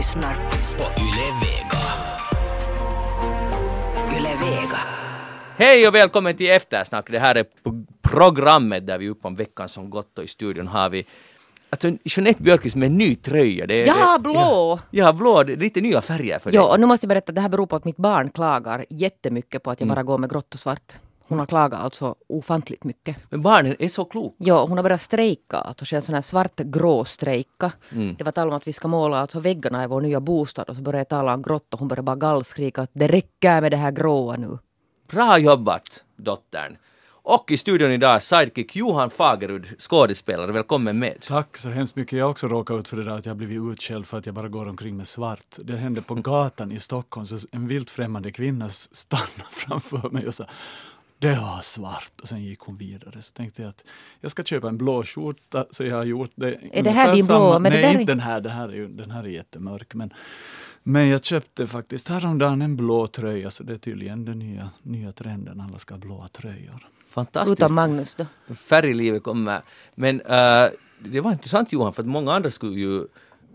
lyssnar på Yle Vega. Yle Vega. Hej och välkommen till Eftersnack. Det här är programmet där vi är uppe om veckan som gått och i studion har vi Alltså Jeanette Björkqvist med ny tröja. Det är, Ja, det, blå! Ja, ja, blå. Det är lite nya färger för Ja, dig. och nu måste jag berätta att det här beror på att mitt barn klagar jättemycket på att jag Mm. bara går med grått och svart. Hon har klagat alltså ofantligt mycket. Men barnen är så kloka. Ja, hon har börjat strejka, alltså en sån här svart-grå strejka. Mm. Det var tal om att vi ska måla alltså väggarna i vår nya bostad och så började jag tala om grått och hon började bara gallskrika att det räcker med det här gråa nu. Bra jobbat, dottern. Och i studion idag sidekick Johan Fagerud, skådespelare. Välkommen med. Tack så hemskt mycket. Jag har också råkat ut för det där att jag blivit utskälld för att jag bara går omkring med svart. Det hände på gatan i Stockholm, så en vilt främmande kvinna stannade framför mig och sa det var svart och sen gick hon vidare. Så tänkte jag att jag ska köpa en blå skjorta så jag har gjort det. Är det här din blå? Men det Nej, där är- inte den här. Den här är, den här är jättemörk. Men, men jag köpte faktiskt häromdagen en blå tröja så det är tydligen den nya, nya trenden. Alla ska ha blåa tröjor. Fantastiskt. Utan Magnus då. Färglivet kommer. Men eh, det var intressant Johan, för att många andra skulle ju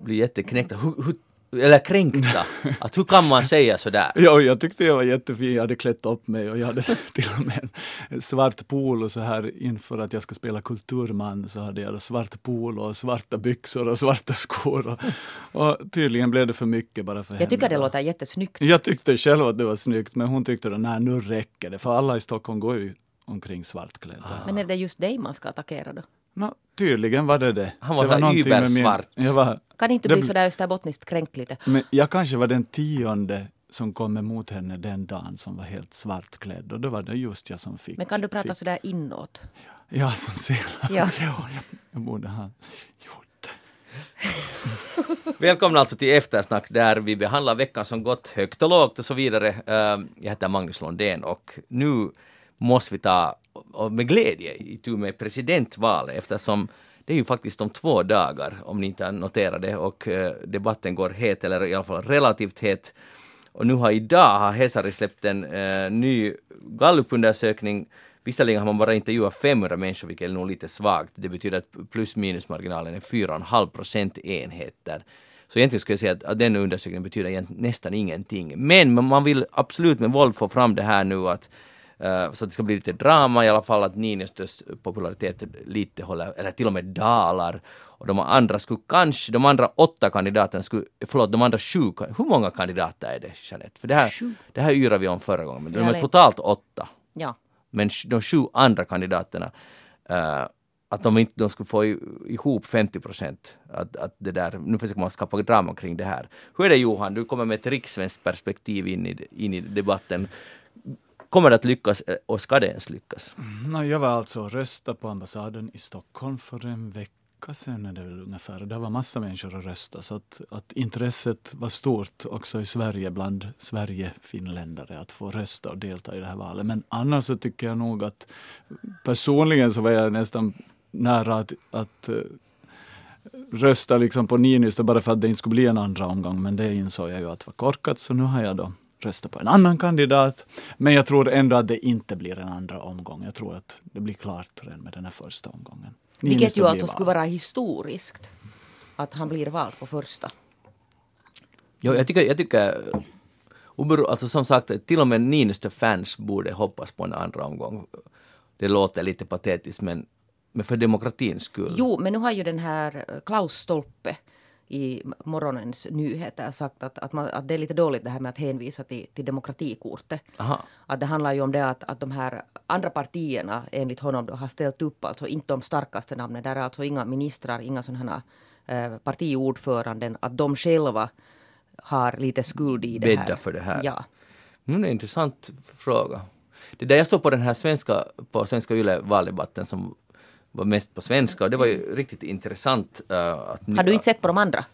bli jätteknäckta. Hur, hur, eller kränkta. Att hur kan man säga sådär? Ja, och jag tyckte jag var jättefin. Jag hade klätt upp mig och jag hade till och med en svart polo så här inför att jag ska spela kulturman så hade jag då svart polo och svarta byxor och svarta skor. Och, och tydligen blev det för mycket bara för henne. Jag tycker det då. låter jättesnyggt. Jag tyckte själv att det var snyggt men hon tyckte att nej nu räcker det för alla i Stockholm går ju omkring svartklädda. Men är det just dig man ska attackera då? Nå, tydligen var det det. Han var det någonting med min- übersvart. Jag var, Kan inte Det bli bl- sådär österbottniskt kränkt lite? Men jag kanske var den tionde som kom emot henne den dagen som var helt svartklädd och då var det just jag som fick. Men kan du prata fick. sådär inåt? Ja, som ser. Ja. ja, jag, borde ha gjort det. Välkomna alltså till Eftersnack där vi behandlar veckan som gått högt och lågt och så vidare. Eh, Jag heter Magnus Lundén och nu måste vi ta med glädje itu med presidentvalet eftersom det är ju faktiskt om två dagar om ni inte har noterat det och eh, debatten går het eller i alla fall relativt het. Och nu har idag har Hesari släppt en eh, ny gallupundersökning Visserligen har man bara intervjuat 500 människor, vilket är nog lite svagt. Det betyder att plus minusmarginalen är 4,5 procentenheter. Så egentligen skulle jag säga att, att den undersökningen betyder nästan ingenting. Men man vill absolut med våld få fram det här nu att eh, så att det ska bli lite drama i alla fall, att Niinistös popularitet lite håller, eller till och med dalar. Och de andra skulle kanske, de andra åtta kandidaterna skulle, förlåt, de andra sju, hur många kandidater är det Jeanette? För det här, det här yrade vi om förra gången, men de är totalt åtta. Ja. Men de sju andra kandidaterna, eh, att de inte de skulle få ihop 50 procent. Att, att det där, nu försöker man skapa drama kring det här. Hur är det Johan, du kommer med ett rikssvenskt perspektiv in i, in i debatten. Kommer det att lyckas eh, och ska det ens lyckas? Mm, no, jag var alltså och röstade på ambassaden i Stockholm för en vecka sedan är det väl ungefär. Det var massa människor att rösta så att, att intresset var stort också i Sverige bland Sverige-finländare att få rösta och delta i det här valet. Men annars så tycker jag nog att personligen så var jag nästan nära att, att eh, rösta liksom på Niinistö bara för att det inte skulle bli en andra omgång. Men det insåg jag ju att var korkat så nu har jag då röstat på en annan kandidat. Men jag tror ändå att det inte blir en andra omgång. Jag tror att det blir klart redan med den här första omgången. Vilket Niinistö ju blir alltså skulle vara historiskt. Att han blir vald på första. Jo, jag tycker, jag tycker alltså som sagt, till och med Niinistö-fans borde hoppas på en andra omgång. Det låter lite patetiskt, men, men för demokratins skull. Jo, men nu har ju den här Klaus Stolpe i morgonens nyheter sagt att, att, man, att det är lite dåligt det här med att hänvisa till, till demokratikortet. Aha. Att det handlar ju om det att, att de här andra partierna enligt honom då har ställt upp, alltså inte de starkaste namnen. Där är alltså inga ministrar, inga sådana här eh, partiordföranden. Att de själva har lite skuld i det här. Bädda för det här. Ja. Nu är det en intressant fråga. Det där jag såg på den här svenska, på svenska Yle valdebatten som var mest på svenska och det var ju riktigt intressant. eh, att Har du inte sett på de andra?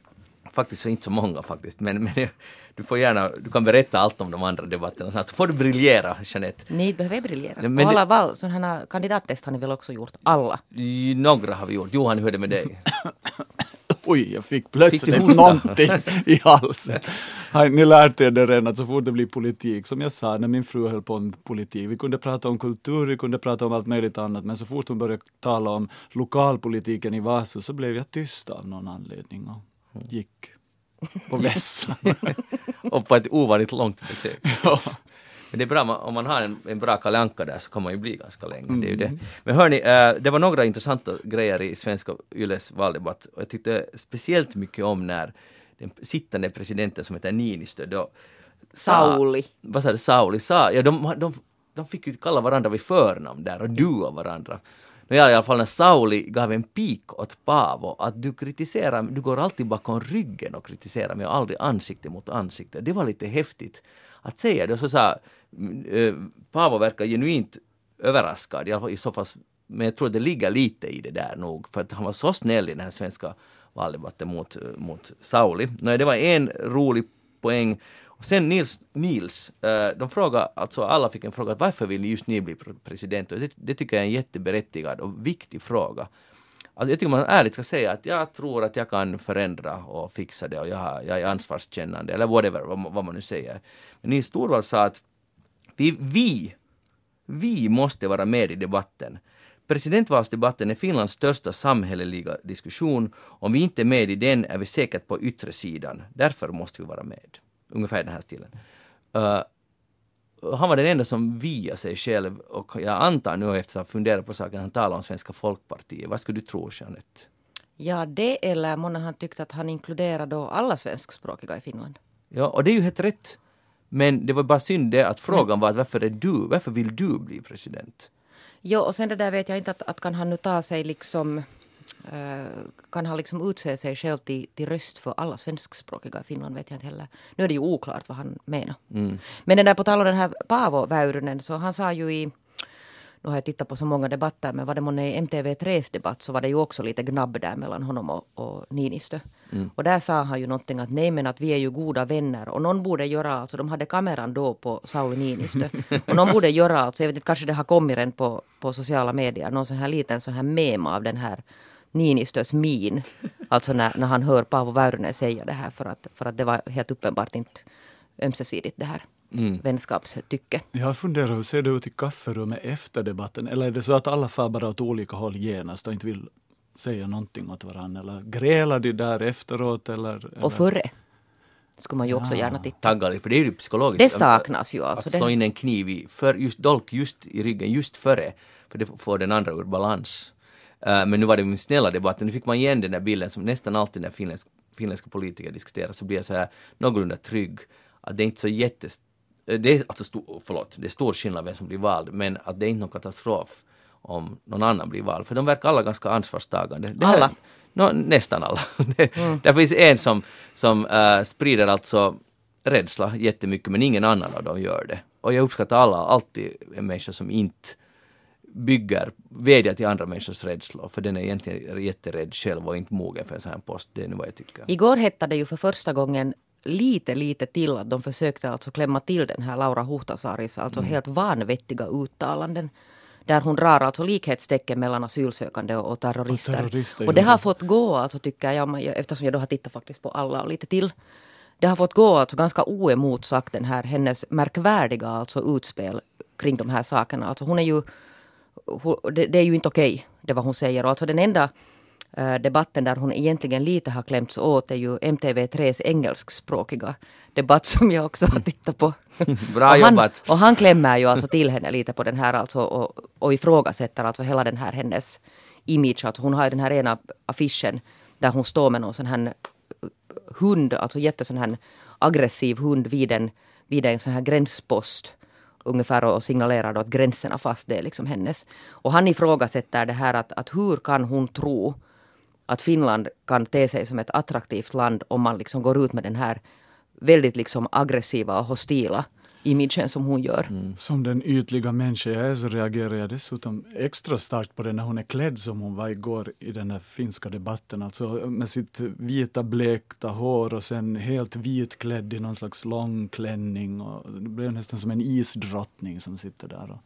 Faktiskt så inte så många faktiskt, men, men du får gärna, du kan berätta allt om de andra debatterna, så får du briljera Jeanette. Ni behöver briljera. Men det- alla val, sådana här kandidattest har ni väl också gjort? Alla? I- Några har vi gjort. Johan, hur är det med dig? Oj, jag fick Fick plötsligt hosta? någonting i halsen. Har ni lärt er det redan att så fort det blir politik, som jag sa när min fru höll på med politik, vi kunde prata om kultur, vi kunde prata om allt möjligt annat, men så fort hon började tala om lokalpolitiken i Vasa så blev jag tyst av någon anledning och gick på vässan. och på ett ovanligt långt besök. ja. Men det är bra, om man har en, en bra Kalle Anka där så kan man ju bli ganska länge. Det är ju det. Men hörni, eh, det var några intressanta grejer i svenska Yles valdebatt jag tyckte speciellt mycket om när den sittande presidenten som heter Niinistö då sa- Sauli. Vad sa du? Sauli sa, ja de, de, de fick ju kalla varandra vid förnamn där och du och varandra. Ja, I alla fall när Sauli gav en pik åt Paavo att du kritiserar, du går alltid bakom ryggen och kritiserar mig och aldrig ansikte mot ansikte. Det var lite häftigt att säga det. Och så sa äh, Paavo verkar genuint överraskad, i, alla fall, i så fall, men jag tror det ligger lite i det där nog, för att han var så snäll i den här svenska valdebatten mot, mot Sauli. Nej, det var en rolig poäng. Och sen Nils, Nils eh, de frågade, alltså alla fick en fråga, varför vill just ni bli president? Och det, det tycker jag är en jätteberättigad och viktig fråga. Alltså jag tycker man ärligt ska säga att jag tror att jag kan förändra och fixa det och jag, har, jag är ansvarskännande eller whatever, vad, man- vad man nu säger. Men Nils Torvald sa att vi, vi, vi måste vara med i debatten. Presidentvalsdebatten är Finlands största samhälleliga diskussion. Om vi inte är med i den är vi säkert på yttre sidan. Därför måste vi vara med. Ungefär i den här stilen. Uh, han var den enda som via sig själv och jag antar nu efter att ha funderat på saken, han talar om Svenska Folkpartiet. Vad skulle du tro Jeanette? Ja, det eller månne han tyckte att han inkluderade då alla svenskspråkiga i Finland. Ja, och det är ju helt rätt. Men det var bara synd det att frågan var att varför är du, varför vill du bli president? Jo, och sen det där vet jag inte att, att kan han nu ta sig liksom eh, kan han liksom utse sig själv till, till röst för alla svenskspråkiga i Finland vet jag inte heller. Nu är det ju oklart vad han menar. Men den där på tal om den här Paavo Väyrynen så han sa ju i nu har jag tittat på så många debatter men var det månne i MTV3s debatt så var det ju också lite gnabb där mellan honom och, och Niinistö. Och där sa han ju någonting att nej men att vi är ju goda vänner och någon borde göra, alltså de hade kameran då på Sauli Niinistö. och någon borde göra, alltså jag vet inte kanske det har kommit redan på, på sociala medier, någon sån här liten sån här mem av den här Niinistös min. Alltså när, när han hör Paavo Väyrynen säga det här för att, för att det var helt uppenbart inte ömsesidigt det här vänskapstycke. Jag funderar, hur ser det ut i kafferummet efter debatten? Eller är det så att alla far bara åt olika håll genast och inte vill säga någonting åt varandra? Eller grälar de där efteråt? Eller, eller? Och före skulle man ju också Ja. gärna titta. Taggar, för det är ju psykologiskt. Det saknas ju Att alltså. slå Det, in en kniv i, för just dolk just i ryggen, just före, för det får den andra ur balans. Eh, men nu var det min snälla debatten, nu fick man igen den där bilden som nästan alltid när finländsk, finländska politiker diskuterar så blir jag så här någorlunda trygg. Att det är inte så jättes... eh, Det är alltså stor, förlåt, det är stor skillnad vem som blir vald, men att det är inte någon katastrof om någon annan blir vald, för de verkar alla ganska ansvarstagande. Det här- Alla? Nå, nästan alla. Där finns en som, som eh, sprider alltså rädsla jättemycket, men ingen annan av dem gör det. Och jag uppskattar alla, alltid en människa som inte bygger, vädjar till andra människors rädslor, för den är egentligen jätterädd själv och inte mogen för en sån här post. Det är nu vad jag tycker. igår hette det ju för första gången lite, lite till att de försökte alltså klämma till den här Laura Huhtasaaris alltså helt vanvettiga uttalanden. Där hon drar alltså likhetstecken mellan asylsökande och, och terrorister. Och terrorister, och det har fått gå alltså tycker jag, eftersom jag då har tittat faktiskt på alla och lite till. Det har fått gå alltså ganska oemotsagt den här hennes märkvärdiga alltså utspel kring de här sakerna. Alltså hon är ju, hon- det, det är ju inte okej det vad hon säger. Och alltså den enda debatten där hon egentligen lite har klämts åt är ju MTV3s engelskspråkiga debatt som jag också har tittat på. Bra och han, jobbat. Och han klämmer ju alltså till henne lite på den här alltså och, och ifrågasätter alltså hela den här hennes image. Alltså hon har ju den här ena affischen där hon står med någon sån här hund, alltså jättesån här aggressiv hund vid en, vid en sån här gränspost ungefär och signalerar då att gränserna fast det är liksom hennes. Och han ifrågasätter det här att, att hur kan hon tro att Finland kan te sig som ett attraktivt land om man liksom går ut med den här väldigt liksom aggressiva och hostila imagen som hon gör. Som den ytliga människa jag är så reagerar jag dessutom extra starkt på det när hon är klädd som hon var igår i den här finska debatten. Alltså med sitt vita blekta hår och sen helt vitklädd i någon slags lång klänning. Och det blev nästan som en isdrottning som sitter där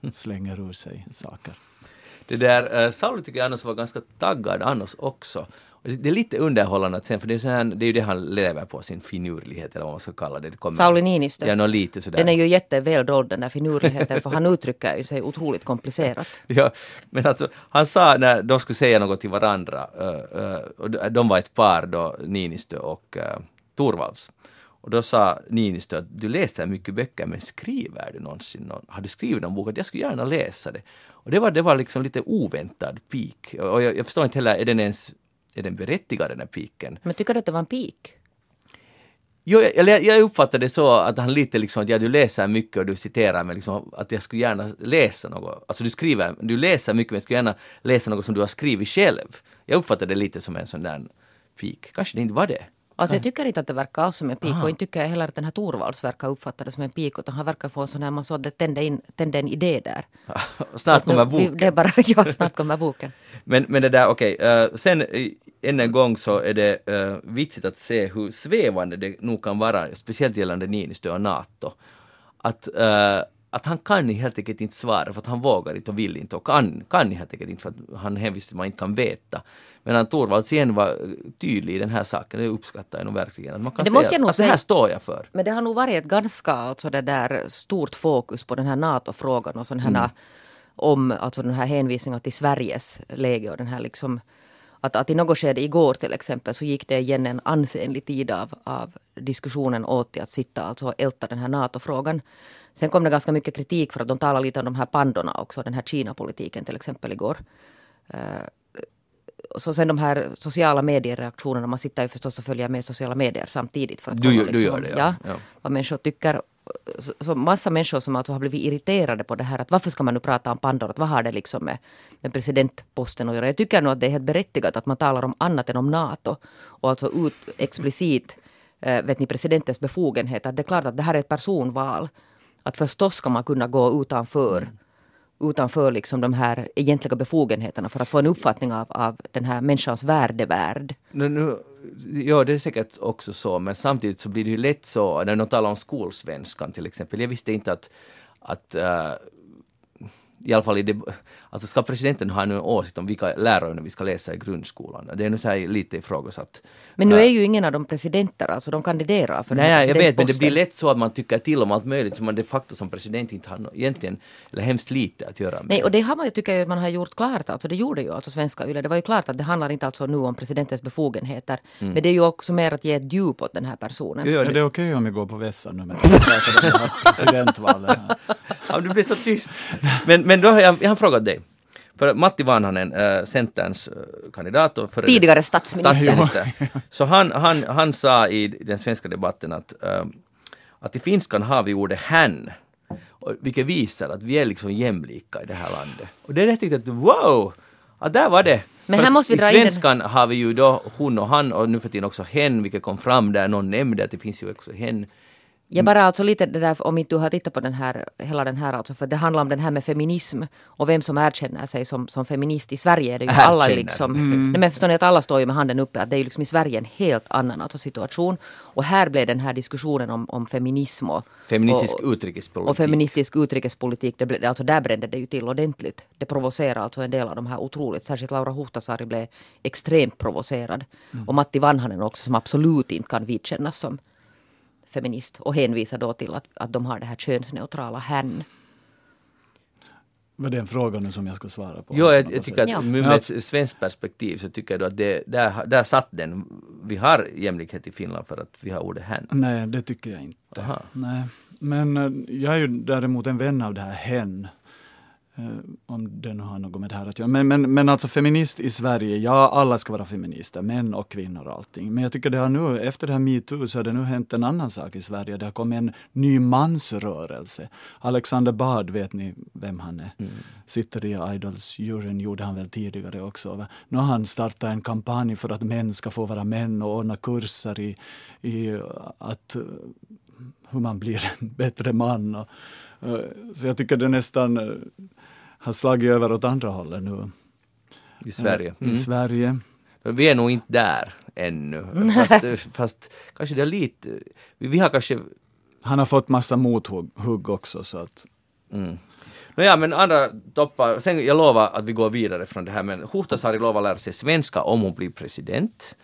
och slänger ur sig saker. Det där, uh, Sauli tycker jag annars var ganska taggad annars också. Det är lite underhållande att sen, för det är, så här, det är ju det han lever på, sin finurlighet eller vad man ska kalla det. det kommer, Sauli Niinistö. Ja, lite sådär. Den är ju jätteväl dold den där finurligheten för han uttrycker ju sig otroligt komplicerat. Ja, men alltså, han sa när de skulle säga något till varandra, uh, uh, och de- de var ett par då, Niinistö och uh, Torvalds. Och då sa Niinistö att du läser mycket böcker men skriver du någonsin någon, har du skrivit någon bok? Att jag skulle gärna läsa det. Och det var, det var liksom lite oväntad pik. Och jag, jag förstår inte heller, är den ens är den berättigad den här piken? Men tycker du att det var en pik? Jo, jag, jag, uppfattade det så att han lite liksom att ja, du läser mycket och du citerar men liksom att jag skulle gärna läsa något. Alltså du skriver, du läser mycket men jag skulle gärna läsa något som du har skrivit själv. Jag uppfattade det lite som en sån där pik. Kanske det inte var det. Alltså jag tycker inte att det verkar alls som en pik och inte tycker jag heller att den här Torvalds verkar uppfatta det som en pik utan han verkar få en sån här, man såg det tände, in, tände en idé där. Snart kommer boken. Det är bara, ja, snart kommer boken. Men, men det där, okej, eh, sen eh, än en gång så är det uh, vitsigt att se hur svävande det nog kan vara, speciellt gällande Niinistö och NATO. Att, eh, att han kan helt enkelt inte svara för att han vågar inte och vill inte och kan, kan helt enkelt inte för att han hänvisar till att man inte kan veta. Men han Torvalds igen var eh, tydlig i den här saken, det uppskattar jag nog verkligen. Att man kan Det säga måste jag att, nog att det här står jag för. Men det har nog varit ett ganska alltså det där stort fokus på den här NATO-frågan och sån här om alltså den här hänvisningen till Sveriges läge och den här liksom att, att i något skede igår till exempel så gick det igen en ansenlig tid av, av diskussionen åt till att sitta alltså och älta den här NATO-frågan. Sen kom det ganska mycket kritik för att de talade lite om de här pandorna också, den här Kina-politiken till exempel igår. så sen de här sociala mediereaktionerna, man sitter ju förstås och följer med sociala medier samtidigt. För att Du kolla gör- du liksom, gör det, ja. ja. Ja. Vad människor tycker. Så, så massa människor som alltså har blivit irriterade på det här att varför ska man nu prata om pandor? Vad har det liksom med, med presidentposten att göra? Jag tycker nog att det är helt berättigat att man talar om annat än om NATO. Och alltså ut, explicit, eh, vet ni, presidentens befogenhet. Att det är klart att det här är ett personval. Att förstås ska man kunna gå utanför utanför liksom de här egentliga befogenheterna för att få en uppfattning av, av den här människans värdevärld. Nu, nu, ja, det är säkert också så, men samtidigt så blir det ju lätt så, när de talar om skolsvenskan till exempel, jag visste inte att, att uh, i alla fall i det, alltså ska presidenten ha en åsikt om vilka läroämnen vi ska läsa i grundskolan? Det är nu så här lite ifrågasatt. Men nu är ju ingen av dem presidenter, alltså de kandiderar för Nej, jag vet, men det blir lätt så att man tycker till om allt möjligt som man de facto som president inte har egentligen, eller hemskt lite att göra med. Nej, och det har man ju, tycker jag att man har gjort klart, alltså det gjorde ju alltså svenska YLE. Det var ju klart att det handlar inte alltså nu om presidentens befogenheter. Mm. Men det är ju också mer att ge ett djup åt den här personen. Är det- det okej om vi går på vässan nu med presidentvalet? Ja, du blir så tyst. Men, men då har jag, jag har frågat dig. För Matti Vanhanen, äh, Centerns äh, kandidat och före Tidigare statsminister. statsminister. Så han, han, han sa i den svenska debatten att, äh, att i finskan har vi ordet hän. Vilket visar att vi är liksom jämlika i det här landet. Och det är det jag tyckte att wow! Ja, där var det. Men här måste vi I dra in den- svenskan har vi ju då hon och han och nu för tiden också hen, vilket kom fram där någon nämnde att det finns ju också hen. Jag bara alltså lite det där, om inte du har tittat på den här, hela den här alltså, för det handlar om den här med feminism och vem som erkänner sig som, som feminist. I Sverige är det ju Erkänner. alla liksom, nej men förstår ni att alla står ju med handen uppe, att det är ju liksom i Sverige en helt annan alltså, situation. Och här blev den här diskussionen om, om feminism och, Feministisk och, utrikespolitik. och feministisk utrikespolitik, det blev, alltså där brände det ju till ordentligt. Det provocerar alltså en del av de här otroligt, särskilt Laura Huhtasaari blev extremt provocerad. Och Matti Vanhanen också som absolut inte kan vidkännas som feminist och hänvisar då till att, att de har det här könsneutrala hän. Var det en fråga nu som jag ska svara på? Jo, jag, jag tycker att Ja. med ett svenskt perspektiv så tycker jag då att det, där, där satt den. Vi har jämlikhet i Finland för att vi har ordet hen. Nej, det tycker jag inte. Aha. Nej. Men eh, jag är ju däremot en vän av det här hen. Eh, om det nu har något med det här att göra. Men, men, men alltså feminist i Sverige, ja alla ska vara feminister, män och kvinnor och allting. Men jag tycker det har nu, efter det här metoo, så har det nu hänt en annan sak i Sverige. Det har kommit en ny mansrörelse. Alexander Bard, vet ni vem han är? Sitter i Idols-juryn, gjorde han väl tidigare också. Va? Nu har han startat en kampanj för att män ska få vara män och ordna kurser i, i att eh, hur man blir en bättre man. Och, eh, så jag tycker det nästan har slagit över åt andra hållet nu. I Sverige. I Mm. Sverige. Men vi är nog inte där ännu. Fast, fast kanske det är lite, vi, vi har kanske, Han har fått massa mothugg hugg också så att mm. Nåja, men andra toppar, sen jag lovar att vi går vidare från det här, men Huhtasaari lovar lära sig svenska om hon blir president.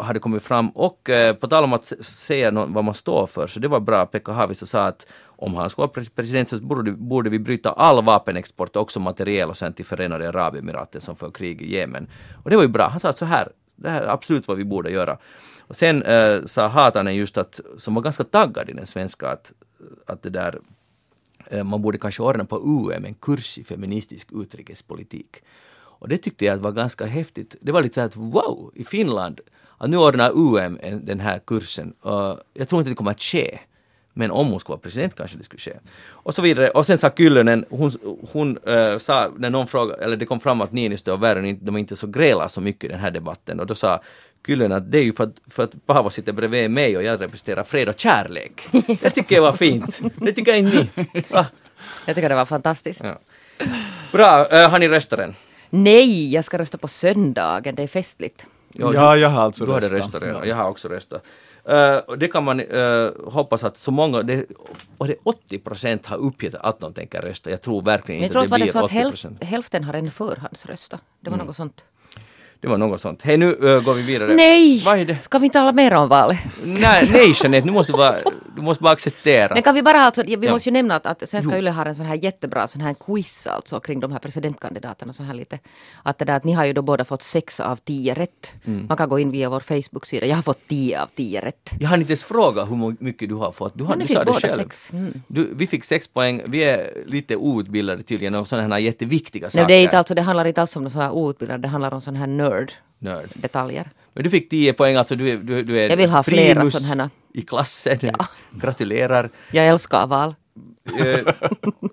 Hade kommit fram och eh, på tal om att säga nå- vad man står för, så det var bra. Pekka Haavisto sa att om han skulle vara president så borde, borde vi bryta all vapenexport, också materiel och sen till Förenade Arabemiraten som för krig i Jemen. Och det var ju bra. Han sa så här, det här är absolut vad vi borde göra. Och sen eh, sa Hatanen just att, som var ganska taggad i den svenska, att, att det där eh, man borde kanske ordna på UM en kurs i feministisk utrikespolitik. Och det tyckte jag var ganska häftigt. Det var lite så här att wow, i Finland, att nu ordnar UM den här kursen. Jag tror inte det kommer att ske. Men om hon skulle vara president kanske det skulle ske. Och så vidare. Och sen sa Kyllönen, hon, hon eh, sa, när någon frågade, eller det kom fram att Niinistö och inte- de inte så grälar så mycket i den här debatten. Och då sa Kyllönen att det är ju för att, för att Paavo sitter bredvid mig och jag representerar fred och kärlek. Det tycker jag var fint. Det tycker inte ni. Va? Jag tycker det var fantastiskt. Ja. Bra, äh, har ni röstat än? Nej, jag ska rösta på söndagen. Det är festligt. Ja, Ja, jag har alltså Du hade röstat. röstat redan, Ja. jag har också röstat. Och det kan man eh, hoppas att så många, det, och det 80 procent har uppgett att de tänker rösta. Jag tror verkligen jag inte tror det det blir så att 80 hälf, procent. hälften har en förhandsrösta. Det var något sånt. Det var något sånt. Hej, nu eh, går vi vidare. Nej! Vad är det? Ska vi inte tala mer om valet? Nej, nej Jeanette, nu måste du, bara, du måste bara acceptera. Men kan vi bara alltså, vi Ja. måste ju nämna att, att Svenska Yle har en sån här jättebra sån här quiz alltså kring de här presidentkandidaterna så här lite. Att det där att ni har ju då båda fått sex av tio rätt. Mm. Man kan gå in via vår Facebook-sida. Jag har fått tio av tio rätt. Jag har inte ens frågat hur mycket du har fått. Du, har, ni du sa det båda själv. sex. Mm. Du, vi fick sex poäng. Vi är lite outbildade tydligen om sådana här jätteviktiga Nej, saker. det, är inte alltså, det handlar inte alls om någon sån här outbildad, det handlar om sån här nörd Nörd. detaljer. Men du fick 10 poäng, alltså du, är- du, du är Jag vill ha flera sådana i klassen. Gratulerar. Jag älskar val. Eh,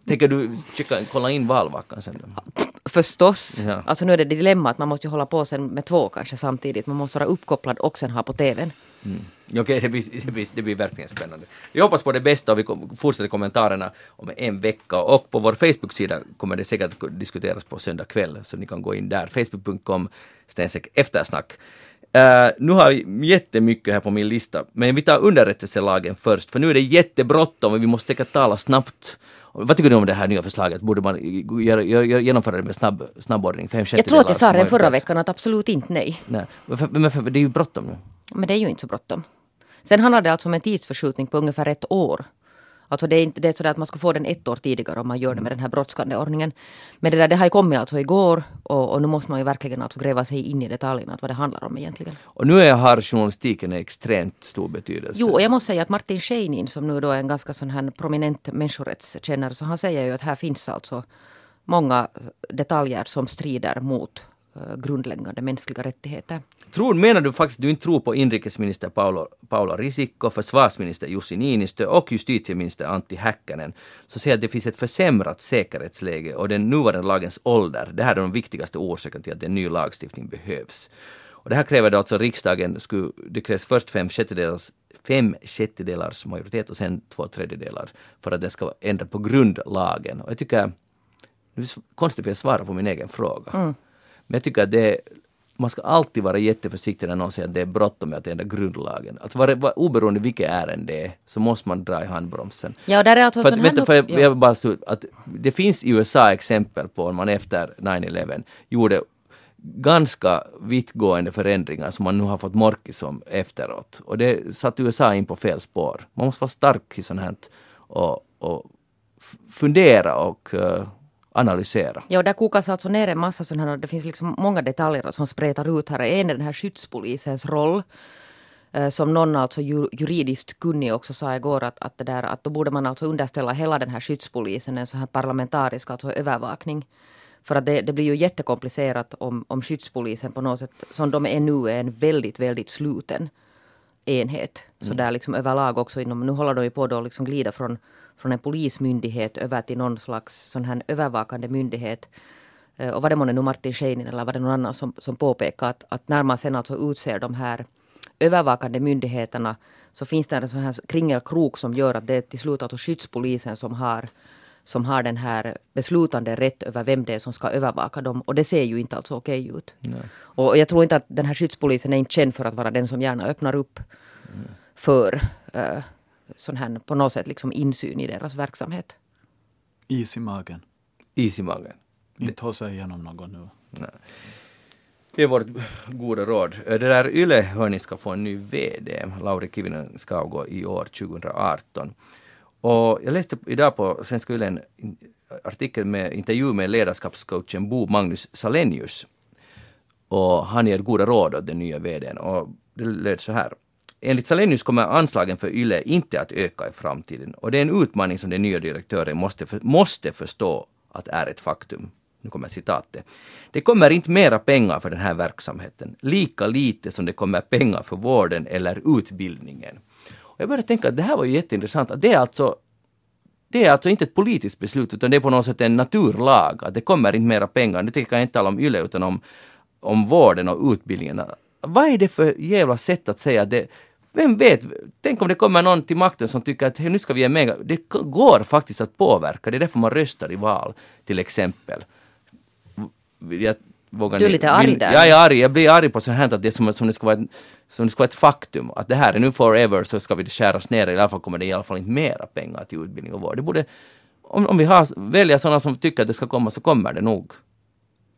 tänker du checka, kolla in valvackan sen? Då? Förstås. Ja. Alltså nu är det dilemma att man måste ju hålla på sen med två kanske samtidigt. Man måste vara uppkopplad och sen ha på TVn. Mm. Okej, det, blir, det, blir, det blir verkligen spännande. Vi hoppas på det bästa och vi fortsätter kommentarerna om en vecka. Och på vår Facebook-sida kommer det säkert att diskuteras på söndag kväll, så ni kan gå in där. Facebook.com Stensek eftersnack. Uh, nu har jag jättemycket här på min lista, men vi tar underrättelselagen först, för nu är det jättebråttom och vi måste säkert tala snabbt. Vad tycker du om det här nya förslaget? Borde man göra, göra, genomföra det med snabb, snabbordning? Fem Jag tror att jag sa det förra veckan att absolut inte nej. Nej, men för, det är ju bråttom nu. Men det är ju inte så bråttom. Sen handlar det alltså om en tidsförskjutning på ungefär ett år. Alltså det är inte det är sådär att man ska få den ett år tidigare om man gör det med den här brådskande ordningen. Men det där det har ju kommit alltså igår och, och nu måste man ju verkligen alltså gräva sig in i detaljerna, att vad det handlar om egentligen. Och nu är, har journalistiken en extremt stor betydelse. Jo, och jag måste säga att Martin Scheinin som nu då är en ganska sån här prominent människorättskännare, så han säger ju att här finns alltså många detaljer som strider mot grundläggande mänskliga rättigheter. Tror, menar du faktiskt du inte tror på inrikesminister Paolo, Paula Risikko, försvarsminister Jussi Niinistö och justitieminister Antti Häkkänen, så säger att det finns ett försämrat säkerhetsläge och den nuvarande lagens ålder, det här är de viktigaste orsakerna till att en ny lagstiftning behövs. Och det här kräver då alltså riksdagen, skulle, det krävs först fem sjättedelars, fem sjättedelars majoritet och sen två tredjedelar för att den ska ändra på grundlagen. Och jag tycker, det är konstigt för jag svarar på min egen fråga. Men jag tycker att det är, man ska alltid vara jätteförsiktig när någon säger att det är bråttom med att ändra grundlagen. Alltså var, var, oberoende vilket ärende det är så måste man dra i handbromsen. Ja, där är för att, vänta, för jag, ja. jag vill bara så att det finns i USA exempel på att man efter 9-11 gjorde ganska vittgående förändringar som man nu har fått morkis om efteråt. Och det satte USA in på fel spår. Man måste vara stark i sånt här och, och fundera och eh, analysera. Ja, och där kokas alltså ner en massa sådana här, det finns liksom många detaljer som spretar ut här. En är den här skyddspolisens roll. eh, Som någon alltså ju- juridiskt kunnig också sa igår att, att, det där, att då borde man alltså underställa hela den här skyddspolisen en sån här parlamentarisk alltså övervakning. För att det, det blir ju jättekomplicerat om, om skyddspolisen på något sätt, som de är nu, är en väldigt, väldigt sluten enhet. Så där liksom överlag också inom, nu håller de ju på att liksom glida från, från en polismyndighet över till någon slags sån här övervakande myndighet. Eh, Och var det månne nu Martin Scheinin eller var det någon annan som, som påpekade att, att när man sen alltså utser de här övervakande myndigheterna så finns det en sån här kringelkrok som gör att det är till slut alltså skyddspolisen som har som har den här beslutande rätt över vem det är som ska övervaka dem. Och det ser ju inte alltså okej ut. Och jag tror inte att den här skyddspolisen är inte känd för att vara den som gärna öppnar upp för uh, sån här på något sätt liksom insyn i deras verksamhet. Is i magen. Is i magen. Inte hossa igenom något nu. Det är vårt goda råd. Det där Yle hörni ska få en ny VD. Lauri Kivinen ska avgå i år 2018. Och jag läste idag på Svenska Yle en artikel med intervju med ledarskapscoachen Bo Magnus Salenius. Och han ger goda råd åt den nya VDn. Och det löd så här. Enligt Salenius kommer anslagen för YLE inte att öka i framtiden och det är en utmaning som den nya direktören måste, för, måste förstå att är ett faktum. Nu kommer citatet. Det kommer inte mera pengar för den här verksamheten, lika lite som det kommer pengar för vården eller utbildningen. Och jag började tänka att det här var ju jätteintressant, att det är alltså det är alltså inte ett politiskt beslut utan det är på något sätt en naturlag att det kommer inte mera pengar. Nu tänker jag inte tala om YLE utan om, om vården och utbildningen. Vad är det för jävla sätt att säga det? Vem vet, tänk om det kommer någon till makten som tycker att "Hej, nu ska vi ge mer. Det går faktiskt att påverka, det är därför man röstar i val till exempel. Jag, vågar Du är ni- lite arg där. Jag är arg, jag blir arg på så här att det är som, som, det ska vara ett, som det ska vara ett faktum. Att det här är nu forever så ska vi skäras ner, i alla fall kommer det i alla fall inte mera pengar till utbildning och vård. Det borde, om, om vi har, väljer sådana som tycker att det ska komma så kommer det nog.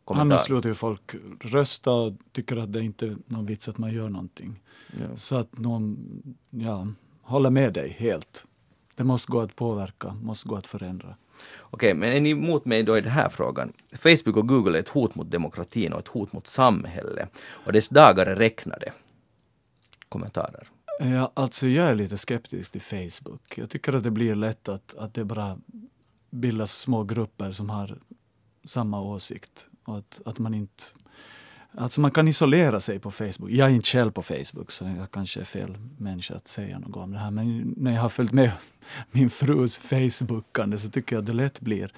Kommentar. Annars låter ju folk rösta och tycker att det inte är någon vits att man gör någonting. Ja. Så att någon, ja, håller med dig helt. Det måste gå att påverka, måste gå att förändra. Okej, men är ni emot mig då i den här frågan? Facebook och Google är ett hot mot demokratin och ett hot mot samhället. Och dess dagar är räknade. Kommentarer. Ja, alltså jag är lite skeptisk till Facebook. Jag tycker att det blir lätt att, att det bara bildas små grupper som har samma åsikt. Och att, att man inte... Alltså man kan isolera sig på Facebook. Jag är inte själv på Facebook så jag kanske är fel människa att säga något om det här. Men när jag har följt med min frus Facebookande så tycker jag att det lätt blir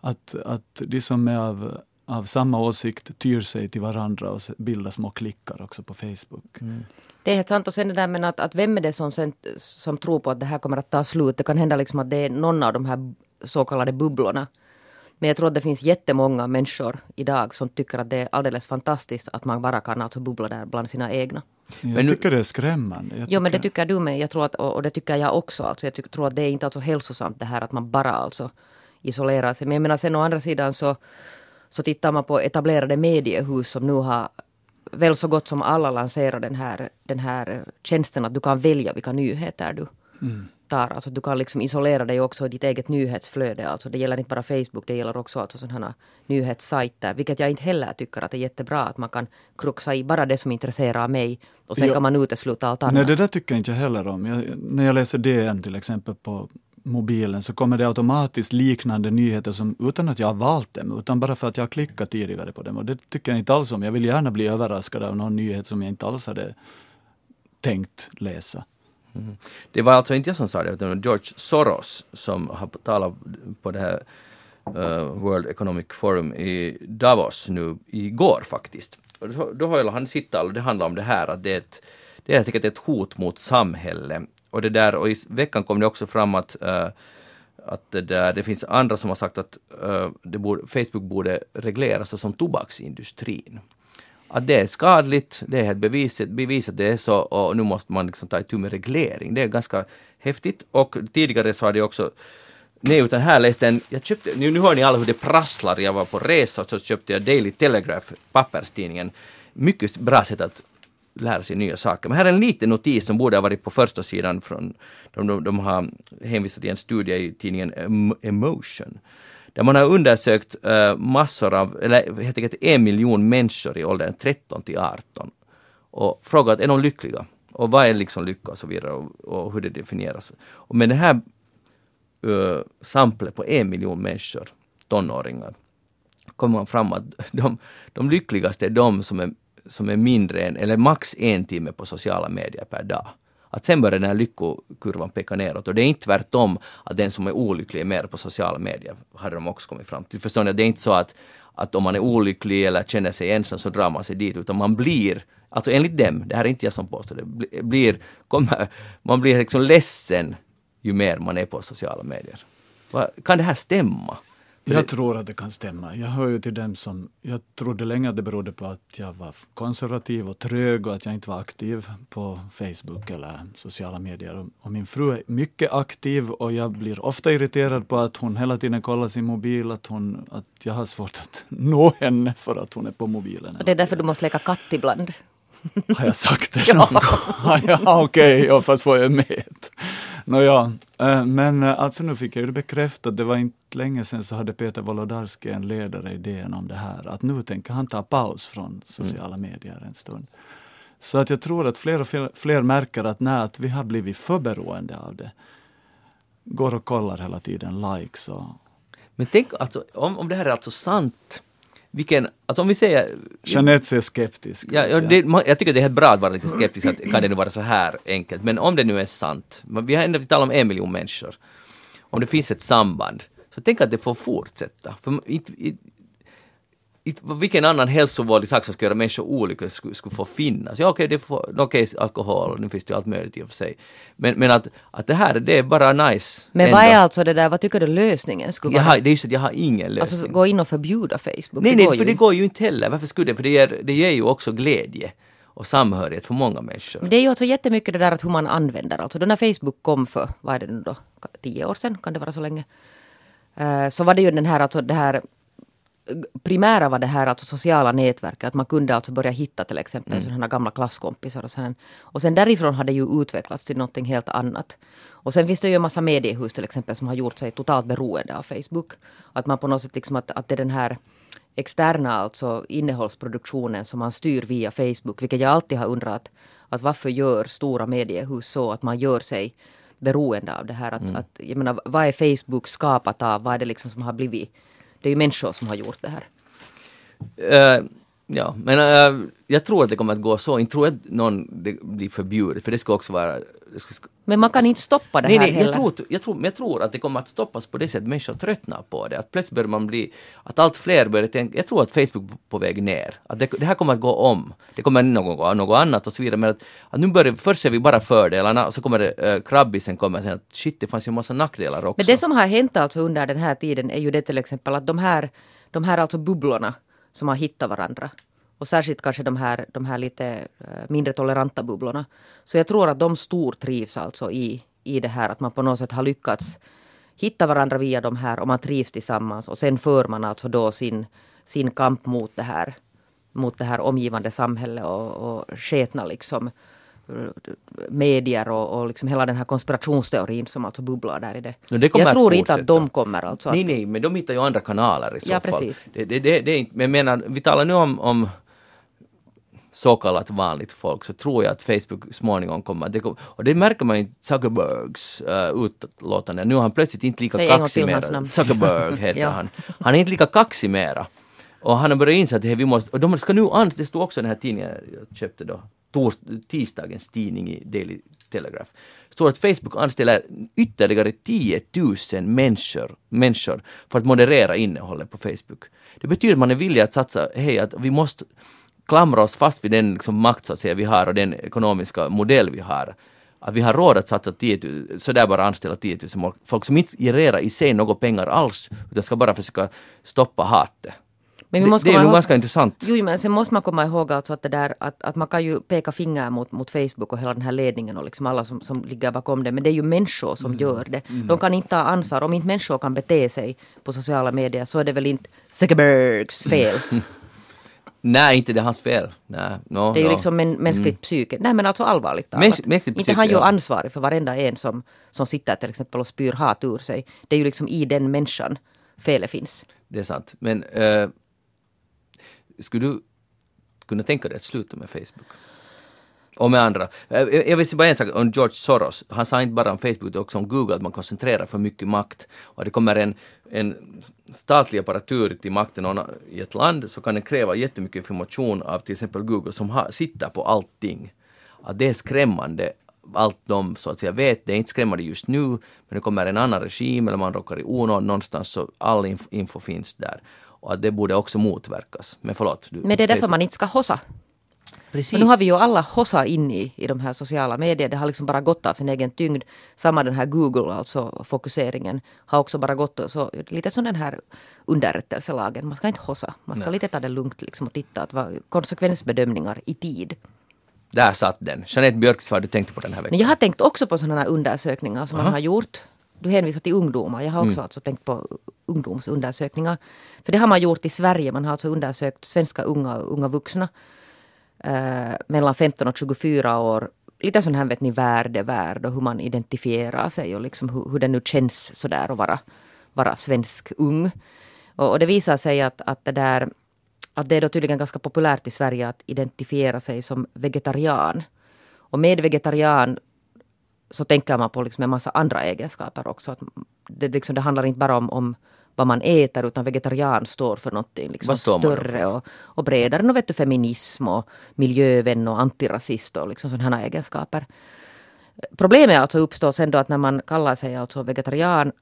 att, att de som är av, av samma åsikt tyr sig till varandra och bildar små klickar också på Facebook. Mm. Det är helt sant. Och sen det där med att, att vem är det som, sen, som tror på att det här kommer att ta slut? Det kan hända liksom att det är någon av de här så kallade bubblorna. Men jag tror att det finns jättemånga människor idag som tycker att det är alldeles fantastiskt att man bara kan alltså bubbla där bland sina egna. Jag Men nu- tycker det är skrämmande. Jag Jo men det tycker du med. Jag tror att, och det tycker jag också. Alltså, jag tycker, tror att det är inte alltså hälsosamt det här att man bara alltså isolerar sig. Men jag menar sen å andra sidan så, så tittar man på etablerade mediehus som nu har väl så gott som alla lanserat den här, den här tjänsten att du kan välja vilka nyheter du tar. Alltså du kan liksom isolera dig också i ditt eget nyhetsflöde. Alltså det gäller inte bara Facebook, det gäller också alltså sådana nyhetssajter. Vilket jag inte heller tycker att det är jättebra att man kan kruxa i bara det som intresserar mig och sen Ja. kan man utesluta allt annat. Nej, det där tycker jag inte heller om. Jag, när jag läser DN till exempel på mobilen så kommer det automatiskt liknande nyheter som, utan att jag har valt dem, utan bara för att jag har klickat tidigare på dem. Och det tycker jag inte alls om. Jag vill gärna bli överraskad av någon nyhet som jag inte alls hade tänkt läsa. Mm-hmm. Det var alltså inte jag som sa det, utan det var George Soros som har talat på det här uh, World Economic Forum i Davos nu igår faktiskt. Och då, då höll han sitt tal och det handlar om det här att det är ett, det är helt enkelt ett hot mot samhället. Och det där, och i veckan kom det också fram att uh, att det, där, det finns andra som har sagt att uh, det borde, Facebook borde regleras som tobaksindustrin. Att det är skadligt, det är helt bevisat, bevisat det är så och nu måste man liksom ta itu med reglering. Det är ganska häftigt och tidigare så har det också Nej, utan här läste en, jag köpte, nu, nu hör ni alla hur det prasslar, jag var på resa och så köpte jag Daily Telegraph, papperstidningen. Mycket bra sätt att lära sig nya saker. Men här är en liten notis som borde ha varit på första sidan från, de, de, de har hänvisat till en studie i tidningen Emotion. Där man har undersökt eh, massor av, eller helt enkelt en miljon människor i åldern 13 till 18 och frågat är de lyckliga? Och vad är liksom lycka och så vidare och, och hur det definieras. Och med det här uh, samplet på en miljon människor, tonåringar, kommer man fram att de, de lyckligaste är de som är, som är mindre än, eller max en timme på sociala medier per dag. Att sen börjar den här lyckokurvan peka neråt och det är inte tvärtom att den som är olycklig är mer på sociala medier, hade de också kommit fram till. Förstår ni? Det är inte så att, att om man är olycklig eller känner sig ensam så drar man sig dit, utan man blir, alltså enligt dem, det här är inte jag som påstår det, blir, kommer, man blir liksom ledsen ju mer man är på sociala medier. Kan det här stämma? Jag tror att det kan stämma. Jag hör ju till dem som, jag trodde länge att det berodde på att jag var konservativ och trög och att jag inte var aktiv på Facebook eller sociala medier. Och min fru är mycket aktiv och jag blir ofta irriterad på att hon hela tiden kollar sin mobil, att, hon, att jag har svårt att nå henne för att hon är på mobilen. Och det är därför du måste leka katt ibland. Har jag sagt det någon gång? ja, okej, okay, för att få med. Nåja, eh, men eh, alltså nu fick jag ju det bekräftat. Det var inte länge sedan så hade Peter Wolodarski en ledare i DN om det här. Att nu tänker han ta paus från sociala mm. medier en stund. Så att jag tror att fler och fler, fler märker att, nej, att vi har blivit för beroende av det. Går och kollar hela tiden likes och... Men tänk alltså, om, om det här är alltså sant vilken, alltså om vi säger... Jeanette ser skeptisk ja, ja, det, Jag tycker det är helt bra att vara lite skeptisk, att kan det nu vara så här enkelt? Men om det nu är sant, vi har ändå talat om en miljon människor, om det finns ett samband, så tänk att det får fortsätta. För, vilken annan hälsovådlig sak som skulle göra människor olyckliga skulle, skulle få finnas. Ja okej, okay, okay, alkohol, nu finns det ju allt möjligt i och för sig. Men, men att, att det här, det är bara nice. Men ändå. vad är alltså det där, vad tycker du lösningen skulle vara? Har, det är just att jag har ingen lösning. Alltså gå in och förbjuda Facebook? Nej, nej, för det går ju inte heller. Varför skulle det? För det ger, det ger ju också glädje och samhörighet för många människor. Det är ju alltså jättemycket det där att hur man använder. Alltså då när Facebook kom för, vad är det nu då, tio år sedan, kan det vara så länge? Uh, så var det ju den här, alltså det här primära var det här alltså sociala nätverket, att man kunde alltså börja hitta till exempel mm. sådana gamla klasskompisar och sen, och sen därifrån har det ju utvecklats till någonting helt annat. Och sen finns det ju en massa mediehus till exempel som har gjort sig totalt beroende av Facebook. Att man på något sätt liksom att, att det är den här externa alltså innehållsproduktionen som man styr via Facebook, vilket jag alltid har undrat att varför gör stora mediehus så att man gör sig beroende av det här. Att, mm. att, jag menar, vad är Facebook skapat av? Vad är det liksom som har blivit det är ju människor som har gjort det här. Uh, ja, men uh, jag tror att det kommer att gå så. Inte tror jag att någon det blir förbjudet, för det ska också vara... Ska, men man kan inte stoppa det nej, här nej, heller. Jag tror, jag, tror, jag tror att det kommer att stoppas på det sättet att människor tröttnar på det. Att plötsligt börjar man bli... Att allt fler börjar tänka... Jag tror att Facebook är på väg ner. Att det, det här kommer att gå om. Det kommer någon gång något annat och så vidare. Men att, att nu börjar... Först ser vi bara fördelarna och så kommer det... Uh, krabbisen kommer sen att shit, det fanns ju en massa nackdelar också. Men det som har hänt alltså under den här tiden är ju det till exempel att de här, de här alltså bubblorna som har hittat varandra. Och särskilt kanske de här, de här lite eh, mindre toleranta bubblorna. Så jag tror att de stortrivs alltså i, i det här att man på något sätt har lyckats hitta varandra via de här och man trivs tillsammans. Och sen för man alltså då sin, sin kamp mot det här mot det här omgivande samhället och, och sketna liksom medier och, och liksom hela den här konspirationsteorin som alltså bubblar där i det. det jag tror inte att de kommer alltså. Nej, nej, men de hittar ju andra kanaler i så ja, fall. Precis. Det, det, det, det är inte, men menar, vi talar nu om, om så kallat vanligt folk så tror jag att Facebook småningom kommer, det och det märker man i Zuckerbergs uh, utlåtande. Nu är han plötsligt inte lika Säg kaxig mera. Zuckerberg heter ja. han. Han är inte lika kaxig mera. Och han har börjat inse att vi måste, och de ska nu det stod också i den här tidningen jag köpte då, tors, tisdagens tidning i Daily Telegraph, står att Facebook anställer ytterligare 10 000 människor, människor för att moderera innehållet på Facebook. Det betyder att man är villig att satsa, hej, att vi måste klamra oss fast vid den liksom, makt så att säga, vi har och den ekonomiska modell vi har. Att vi har råd att satsa 10 000, sådär bara anställa 10 000 folk som inte genererar i sig några pengar alls, utan ska bara försöka stoppa hatet. Men vi måste det, det är nog ganska intressant. Jo, men sen måste man komma ihåg alltså att, det där, att, att man kan ju peka finger mot, mot Facebook och hela den här ledningen och liksom alla som, som ligger bakom det. Men det är ju människor som mm. gör det. Mm. De kan inte ta ansvar. Om inte människor kan bete sig på sociala medier så är det väl inte Zuckerbergs fel. Nej, inte det är hans fel. Nej, no, det är ju no. liksom men, mänskligt mm. psyke. Nej men alltså allvarligt talat. Mäns, mänskligt inte han ju ja. ansvarig för varenda en som, som sitter till exempel och spyr hat ur sig. Det är ju liksom i den människan felet finns. Det är sant. Men uh, skulle du kunna tänka dig att sluta med Facebook? Och med andra. Eh, eh, jag vill säga bara en sak om George Soros. Han sa inte bara om Facebook utan också om Google att man koncentrerar för mycket makt. Och det kommer en, en statlig apparatur till makten i ett land så kan den kräva jättemycket information av till exempel Google som har, sitter på allting. Att det är skrämmande allt de så att säga vet. Det är inte skrämmande just nu men det kommer en annan regim eller man råkar i onåd någonstans så all info, info finns där. Och att det borde också motverkas. Men förlåt. Du, men det är därför man inte ska hossa Precis. Men nu har vi ju alla hossa in i, i de här sociala medier. Det har liksom bara gått av sin egen tyngd. Samma den här Google, alltså fokuseringen, har också bara gått så lite som den här underrättelselagen. Man ska inte hossa. Man ska Nej. lite ta det lugnt liksom och titta att vad, konsekvensbedömningar i tid. Där satt den. Jeanette Björks, vad du tänkte på den här veckan? Men jag har tänkt också på sådana här undersökningar som man har gjort. Du hänvisar till ungdomar. Jag har också alltså tänkt på ungdomsundersökningar. För det har man gjort i Sverige. Man har alltså undersökt svenska unga och unga vuxna eh, mellan 15 och 24 år. Lite sån här vet ni värdevärld och hur man identifierar sig och liksom hur, hur det nu känns sådär att vara, vara svensk ung. Och, och det visar sig att, att det där att det är då tydligen ganska populärt i Sverige att identifiera sig som vegetarian. Och med vegetarian så tänker man på liksom en massa andra egenskaper också. Att det, liksom, det handlar inte bara om, om vad man äter utan vegetarian står för någonting liksom större och, och bredare. Nu vet du feminism och miljövän och antirasist och liksom sådana egenskaper. Problemet alltså uppstår sen då att när man kallar sig alltså vegetarian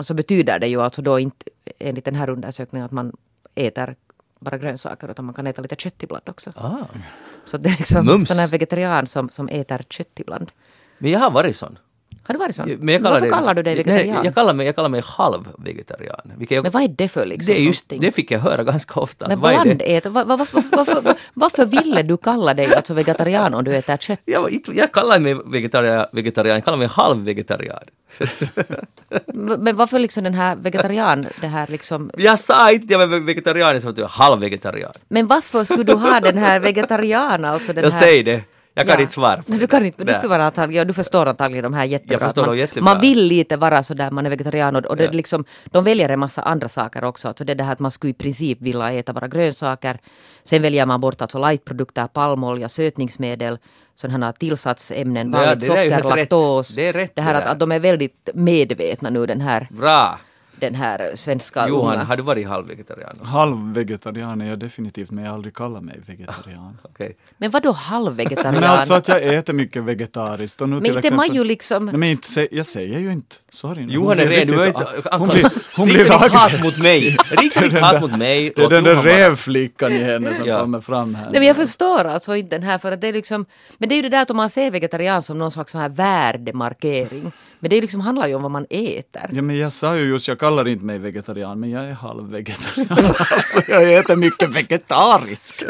så betyder det ju alltså då inte enligt den här undersökningen att man äter bara grönsaker utan man kan äta lite kött ibland också. Ah. Så det är liksom Mums. sån här vegetarian som, som äter kött ibland. Men jag har varit sån. Har du varit sån? Men jag kallar Varför det, kallar du dig Nej, vegetarian? jag, kallar mig, jag kallar mig halvvegetarian. Jag, Men vad är det för liksom det, är just, det fick jag höra ganska ofta. Men Vad är det? blandätare, var, var, var, varför, varför ville du kalla dig alltså vegetarian om du äter kött? Jag, var jag kallar mig vegetarian, vegetarian, jag kallar mig halvvegetarian. Men varför liksom den här vegetarian, det här liksom... Jag sa inte jag var vegetarian, jag sa att jag är halvvegetarian. Men varför skulle du ha den här vegetariana, alltså den Jag här... säger det. Jag kan Ja. inte svara på det. du kan inte, men du skulle vara antagligen, ja, du förstår antagligen de här jättebra. Jag förstår man, jättebra. man vill lite vara sådär, man är vegetarian och, och det Ja. liksom, de väljer en massa andra saker också. Alltså det är det här att man skulle i princip vilja äta bara grönsaker. Sen väljer man bort alltså lightprodukter, palmolja, sötningsmedel, sådana här tillsatsämnen, vanligt det socker, laktos. Det är rätt det här det att, att de är väldigt medvetna nu den här, Bra! Den här svenska Johan, unga. har du varit halvvegetarian? Halvvegetarian är jag definitivt, men jag har aldrig kallat mig vegetarian. Okej. Men vad då halvvegetarian? Men alltså att jag äter mycket vegetariskt. Och nu Men till inte man exempel- ju liksom... Nej, men inte, jag säger ju inte. Sorry. Johan är ren, du riktigt- inte Hon blir, hon blir hat mot mig! Rikta ditt hat mot mig! Det är den där rävflickan i henne som Ja. kommer fram här. Nej men jag förstår alltså inte den här för att det är liksom Men det är ju det där att om man ser vegetarian som någon slags sån här värdemarkering Men det liksom, handlar ju om vad man äter. Ja men jag sa ju just, jag kallar inte mig vegetarian, men jag är halvvegetarian. alltså jag äter mycket vegetariskt.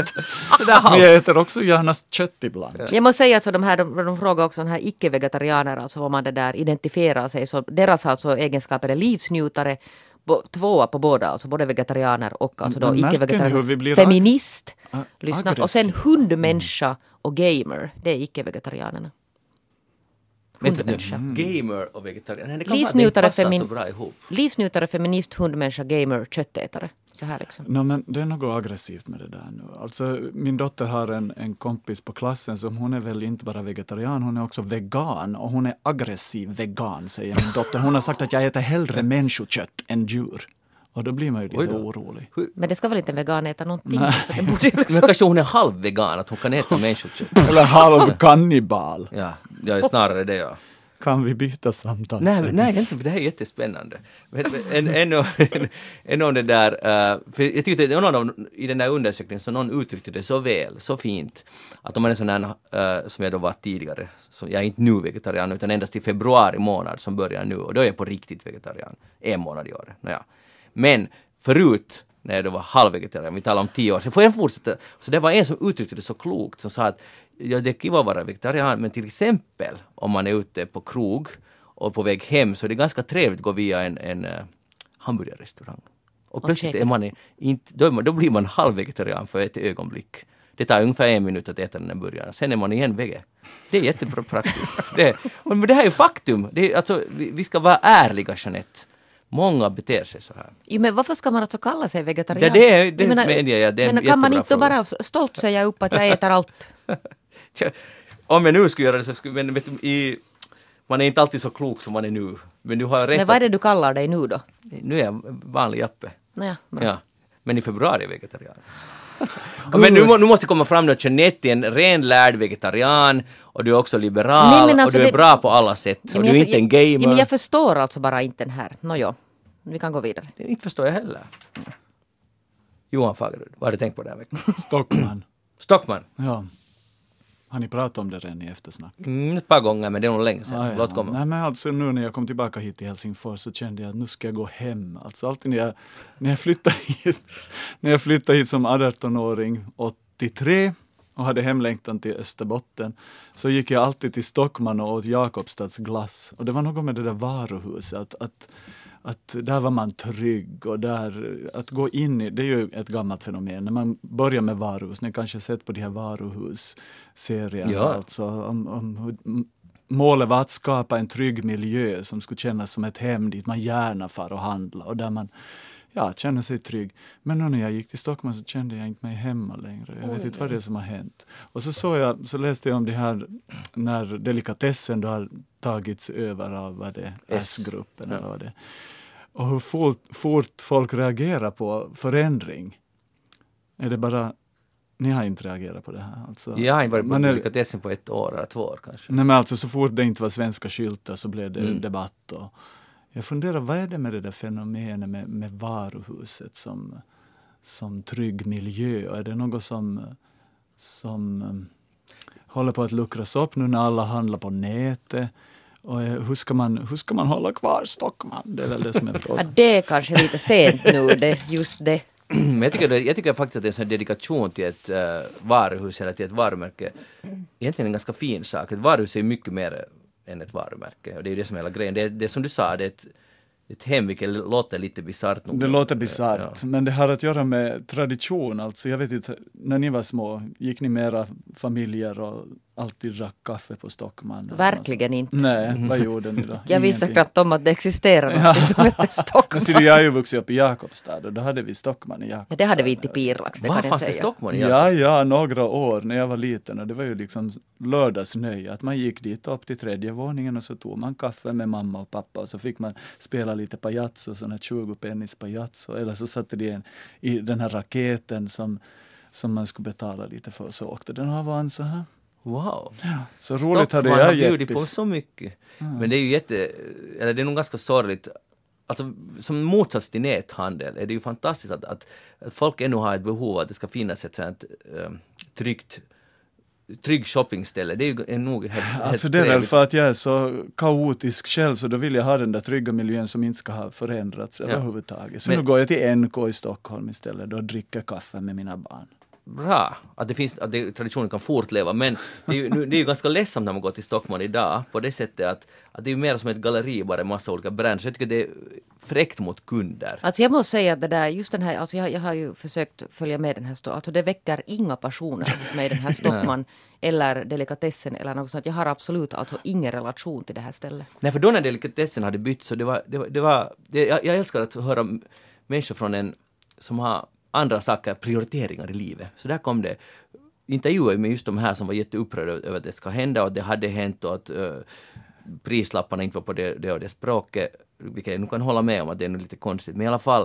men jag äter också gärna kött ibland. Jag måste säga att så de här, de, de frågar också de här icke-vegetarianer, alltså vad man det där identifierar sig som. Deras alltså egenskaper är livsnjutare, bo, tvåa på båda, alltså både vegetarianer och alltså då icke-vegetarianer. Feminist, lyssna. Och sen hundmänniska och gamer, det är icke-vegetarianerna. Vänta nu. Hundmänniska. Gamer och vegetarian. Nej, det kan vara- Livsnjutare, femin- så bra ihop. Livsnjutare, feminist, hundmänniska, gamer, köttätare. Så här liksom. No, men det är något aggressivt med det där nu. Alltså, min dotter har en, en kompis på klassen som hon är väl inte bara vegetarian, hon är också vegan och hon är aggressiv vegan, säger min dotter. Hon har sagt att jag äter hellre människokött än djur. Och då blir man ju lite då. orolig. Men det ska väl inte en vegan äta någonting? Så det borde ju Men liksom... kanske hon är halvvegan, att hon kan äta människokött. Eller halvkannibal. Ja, jag är snarare det ja. Kan vi byta samtal? Nej, nej för det här är jättespännande. Du, En, en, av- en, en av det där, eh, för jag tyckte att någon av, i den där undersökningen så någon uttryckte det så väl, så fint, att om man är sån här, eh, som jag då var tidigare, så jag är inte nu vegetarian utan endast i februari månad som börjar nu och då är jag på riktigt vegetarian, en månad i år. Nåja. Men förut när jag då var halvvegetarian, vi talar om tio år, så får jag fortsätta. Så det var en som uttryckte det så klokt som sa att ja, det är kiva att vara vegetarian, men till exempel om man är ute på krog och på väg hem så är det ganska trevligt att gå via en, en uh, hamburgerrestaurang. Och plötsligt är man inte, då, då blir man halvvegetarian för ett ögonblick. Det tar ungefär en minut att äta den där burgaren, sen är man igen vege. Det är jättepraktiskt. det, men det här är ju faktum. Det är, alltså, vi, vi ska vara ärliga Jeanette. Många beter sig så här. Jo, men varför ska man alltså kalla sig vegetarian? Ja, det är- det Jag menar, menar jag, det är en men kan man inte fråga. bara stolt säga upp att jag äter allt? Om jag nu skulle göra det så skulle, men vet du, i, man är inte alltid så klok som man är nu. Men du har rätt Men vad är det du kallar dig nu då? Nu är jag vanlig Jappe. Bra. Ja. Men i februari är jag vegetarian. men nu, nu måste komma fram att Jeanette är en renlärd vegetarian och du är också liberal Nej, alltså och du är det- bra på alla sätt. Ja, och du är jag- inte en Ja, men gamer. jag förstår alltså bara inte den här. Nåjo, vi kan gå vidare. Det inte förstår jag heller. Johan Fagerud, vad har du tänkt på den här veckan? Stockman. Stockman, Ja. Har ni pratat om det redan i eftersnack? Mm, ett par gånger, men det är nog länge sedan. Ah, ja. Låt komma. Nej, men alltså nu när jag kom tillbaka hit till Helsingfors så kände jag att nu ska jag gå hem. Alltså alltid när jag, när jag flyttade hit, när jag flyttade hit som 18-åring 83 och hade hemlängtan till Österbotten, så gick jag alltid till Stockman och åt Jakobstads glass. Och det var något med det där varuhuset, att, att, att där var man trygg och där, att gå in i, det är ju ett gammalt fenomen, när man börjar med varuhus, ni kanske sett på de här varuhusserierna, Ja. alltså om, om Målet var att skapa en trygg miljö som skulle kännas som ett hem dit man gärna far och handla och där man ja, känner sig trygg. Men nu när jag gick till Stockholm så kände jag inte mig hemma längre. Jag vet inte vad det är som har hänt. Och så, såg jag, så läste jag om det här när delikatessen då har tagits över av vad det är. S-gruppen Ja. eller vad det är. Och hur fort, fort folk reagerar på förändring. Är det bara, ni har inte reagerat på det här? Alltså, Jag har inte varit på delikatessen på ett år eller två år kanske. Nej men alltså så fort det inte var svenska skyltar så blev det Mm. debatt. Och jag funderar, vad är det med det där fenomenet med, med varuhuset som, som trygg miljö? Är det något som, som um, håller på att luckras upp nu när alla handlar på nätet? Och eh, hur ska man, hur ska man hålla kvar Stockman? Det är väl det som är Ja, frågan. det är kanske lite sent nu, det, just det. Men jag tycker, det, jag tycker faktiskt att en sån här dedikation till ett uh, varuhus eller till ett varumärke egentligen är en ganska fin sak. Ett varuhus är ju mycket mer än ett varumärke och det är det som är hela grejen. Det det som du sa, det är ett, ett hem vilket låter lite bisarrt. Det låter Ja. bisarrt, men det har att göra med tradition. Alltså, jag vet inte, när ni var små, gick ni med era familjer och alltid drack kaffe på Stockman? Verkligen inte. Nej, vad gjorde ni då? Jag visste knappt om att det existerar något som heter Stockholm. ser du, jag är ju vuxit upp i Jakobstad och då hade vi Stockman i Jakobstad. Men det hade vi inte i Pirlax, det Var kan jag fanns det säga. Stockman? Ja, ja, några år när jag var liten och det var ju liksom lördagsnöje att man gick dit upp till tredje våningen och så tog man kaffe med mamma och pappa och så fick man spela lite pajazzo, sådana 20 pennis pajazzo eller så satte de en i den här raketen som, som man skulle betala lite för så åkte den av och an så här. Wow. Så roligt hade Stockman har jag bjudit på så mycket. Men det är ju jätte, eller det är nog ganska sorgligt. Alltså som motsats till näthandel är det ju fantastiskt att, att, att folk ännu har ett behov av att det ska finnas ett sånt äh, tryggt trygg shoppingställe. Det är ju nog helt, helt Alltså det är väl för att jag är så kaotisk själv så då vill jag ha den där trygga miljön som inte ska ha förändrats överhuvudtaget. Så Men- nu går jag till NK i Stockholm istället och dricker kaffe med mina barn. Bra att det finns, att det, traditionen kan fortleva men det är, ju, nu- det är ju ganska ledsamt när man går till Stockholm idag på det sättet att, att det är mer som ett galleri bara en massa olika. Så jag tycker det är fräckt mot kunder. Alltså jag måste säga att det där, just den här, alltså jag, jag har ju försökt följa med den här, alltså det väcker inga passioner hos mig den här Stockman eller delikatessen eller något sånt. Jag har absolut alltså ingen relation till det här stället. Nej, för då när delikatessen hade bytt så det var, det var, det var det, jag, jag älskar att höra människor från en som har andra saker, prioriteringar i livet. Så där kom det intervjuer med just de här som var jätteupprörda över att det ska hända och att det hade hänt och att uh, prislapparna inte var på det, det och det språket, vilket jag nog kan hålla med om att det är lite konstigt, men i alla fall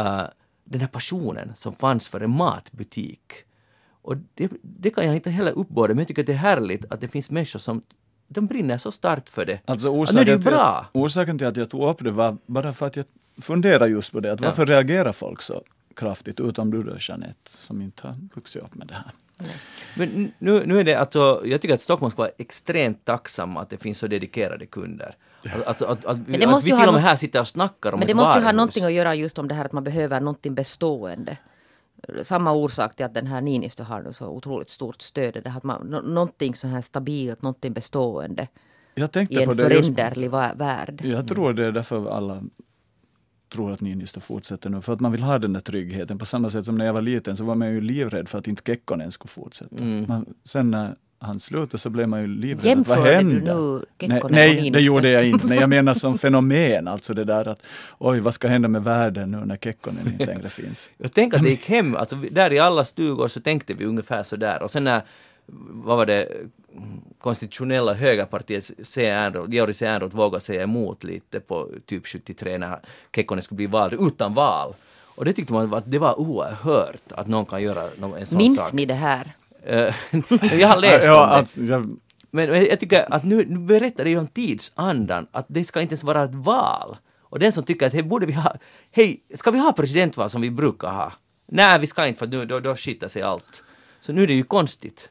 uh, den här passionen som fanns för en matbutik. Och det, det kan jag inte heller uppbåda, men jag tycker att det är härligt att det finns människor som de brinner så starkt för det. Alltså Ja, nu är det orsaken, till, bra. att- orsaken till att jag tog upp det var bara för att jag funderar just på det. Att Ja. varför reagerar folk så kraftigt, utom då Jeanette, som inte har vuxit upp med det här. Men nu, nu är det alltså, jag tycker att Stockholm ska vara extremt tacksam att det finns så dedikerade kunder. Alltså, att, att, Men det att måste vi ju till ha och med här sitter och snackar om Men ett det måste ju ha någonting att göra just om det här att man behöver någonting bestående. Samma orsak till att den här Niinistö har nu så otroligt stort stöd. Det här att man, nå- någonting så här stabilt, någonting bestående Jag i tänkte på en det just, föränderlig va- värld. Jag tror det är därför alla tror att Niinistö fortsätter nu, för att man vill ha den där tryggheten. På samma sätt som när jag var liten så var man ju livrädd för att inte Kekkonen skulle fortsätta. Mm. Man, sen när han slutade så blev man ju livrädd. att Jämförde vad du hände? nu Nej, Kekkonen och nej det Niinistö? gjorde jag inte, men jag menar som fenomen, alltså det där att oj, vad ska hända med världen nu när Kekkonen inte längre finns? Jag tänker att det gick hem, alltså där i alla stugor så tänkte vi ungefär så där och sen när, vad var det, konstitutionella högerpartiet C. Ernroth, Georg C. Ernroth vågade säga emot lite på typ 73 när Kekkonen skulle bli vald utan val. Och det tyckte man att det var oerhört att någon kan göra någon, en sån Minns sak. ni det här? Eh, jag har läst ja, om det. jag, Men men jag tycker att nu, nu berättar det ju om tidsandan, att det ska inte ens vara ett val. Och den som tycker att hej, borde vi ha, hej, ska vi ha presidentval som vi brukar ha? Nej, vi ska inte för nu, då, då skiter sig allt. Så nu är det ju konstigt.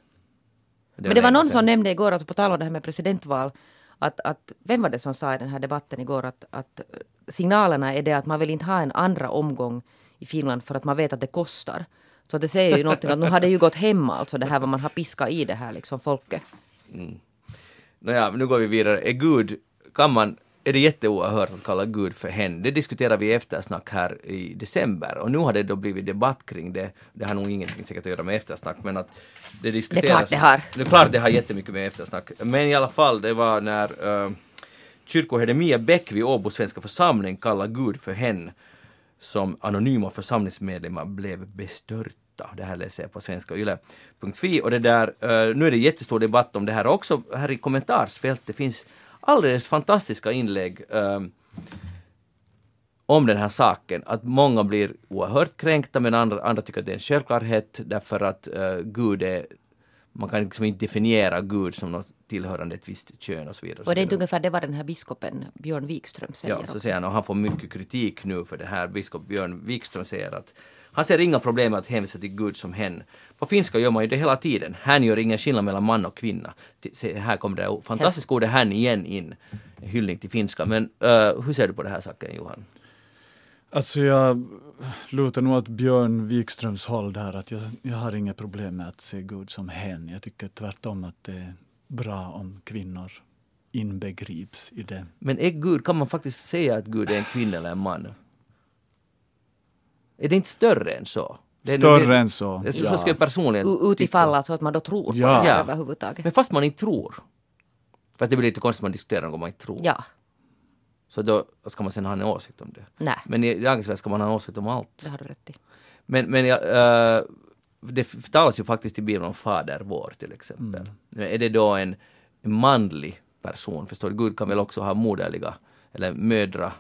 Men det var någon som nämnde igår, alltså på tal om det här med presidentval, att, att vem var det som sa i den här debatten igår att, att signalerna är det att man vill inte ha en andra omgång i Finland för att man vet att det kostar. Så det säger ju någonting att nu har det ju gått hem alltså det här vad man har piskat i det här liksom folket. Nåja, nu går vi vidare. Är Gud, kan man, är det jätteoerhört att kalla Gud för hen? Det diskuterade vi i eftersnack här i december och nu har det då blivit debatt kring det. Det har nog ingenting säkert att göra med eftersnack men att det diskuteras. klart det har. Det är klart det har jättemycket med eftersnack. Men i alla fall, det var när uh, kyrkoherde Mia Bäck vid Åbo Svenska församling kallade Gud för hen som anonyma församlingsmedlemmar blev bestörta. Det här läser jag på svenska yle.fi och det där, eh, nu är det jättestor debatt om det här också här i kommentarsfältet finns alldeles fantastiska inlägg eh, om den här saken. Att många blir oerhört kränkta men andra, andra tycker att det är en självklarhet därför att eh, Gud är man kan liksom inte definiera Gud som något tillhörande ett visst kön och så vidare. Och det är inte ungefär det var den här biskopen Björn Wikström säger Ja, så säger han, och han får mycket kritik nu för det här. Biskop Björn Wikström säger att han ser inga problem med att hänvisa till Gud som hen. På finska gör man ju det hela tiden. Hän gör ingen skillnad mellan man och kvinna. Se, Här kommer det fantastiska ordet hän igen in. En hyllning till finska. Men eh, hur ser du på den här saken Johan? Alltså jag lutar nog åt Björn Wikströms håll där att jag, jag har inga problem med att se Gud som hen. Jag tycker tvärtom att det är bra om kvinnor inbegrips i det. Men är Gud, kan man faktiskt säga att Gud är en kvinna eller en man? Är det inte större än så? Det är Större det, än så. Det, så ska jag personligen U- Utifall alltså att man då tror på Ja. det här Ja. överhuvudtaget. Men fast man inte tror. Fast det blir lite konstigt om man diskuterar något man inte tror. Ja, Så då ska man sen ha en åsikt om det. nej, Men i dagens värld ska man ha en åsikt om allt. det har du rätt i. Men, men ja, eh, det talas ju faktiskt i Bibeln om Fader vår till exempel. Men Är det då en, en manlig person? Förstår du? Gud kan väl också ha moderliga eller mödra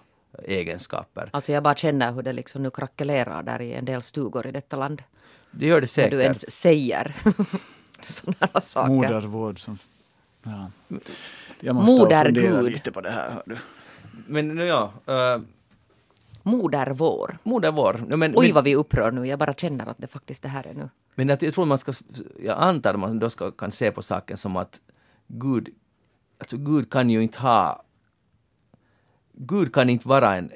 egenskaper. Alltså jag bara känner hur det liksom nu krackelerar där i en del stugor i detta land. Det gör det När säkert. du ens säger sådana saker. Modervård som... Ja. Jag måste Modergud. fundera lite på det här. hör du. Men nu ja, uh, Moder vår. Moder vår. Ja, men, Oj men, vad vi upprör nu, jag bara känner att det faktiskt det här är nu. men jag, jag tror man ska, jag antar att man då ska, kan se på saken som att Gud, alltså Gud kan ju inte ha, Gud kan inte vara en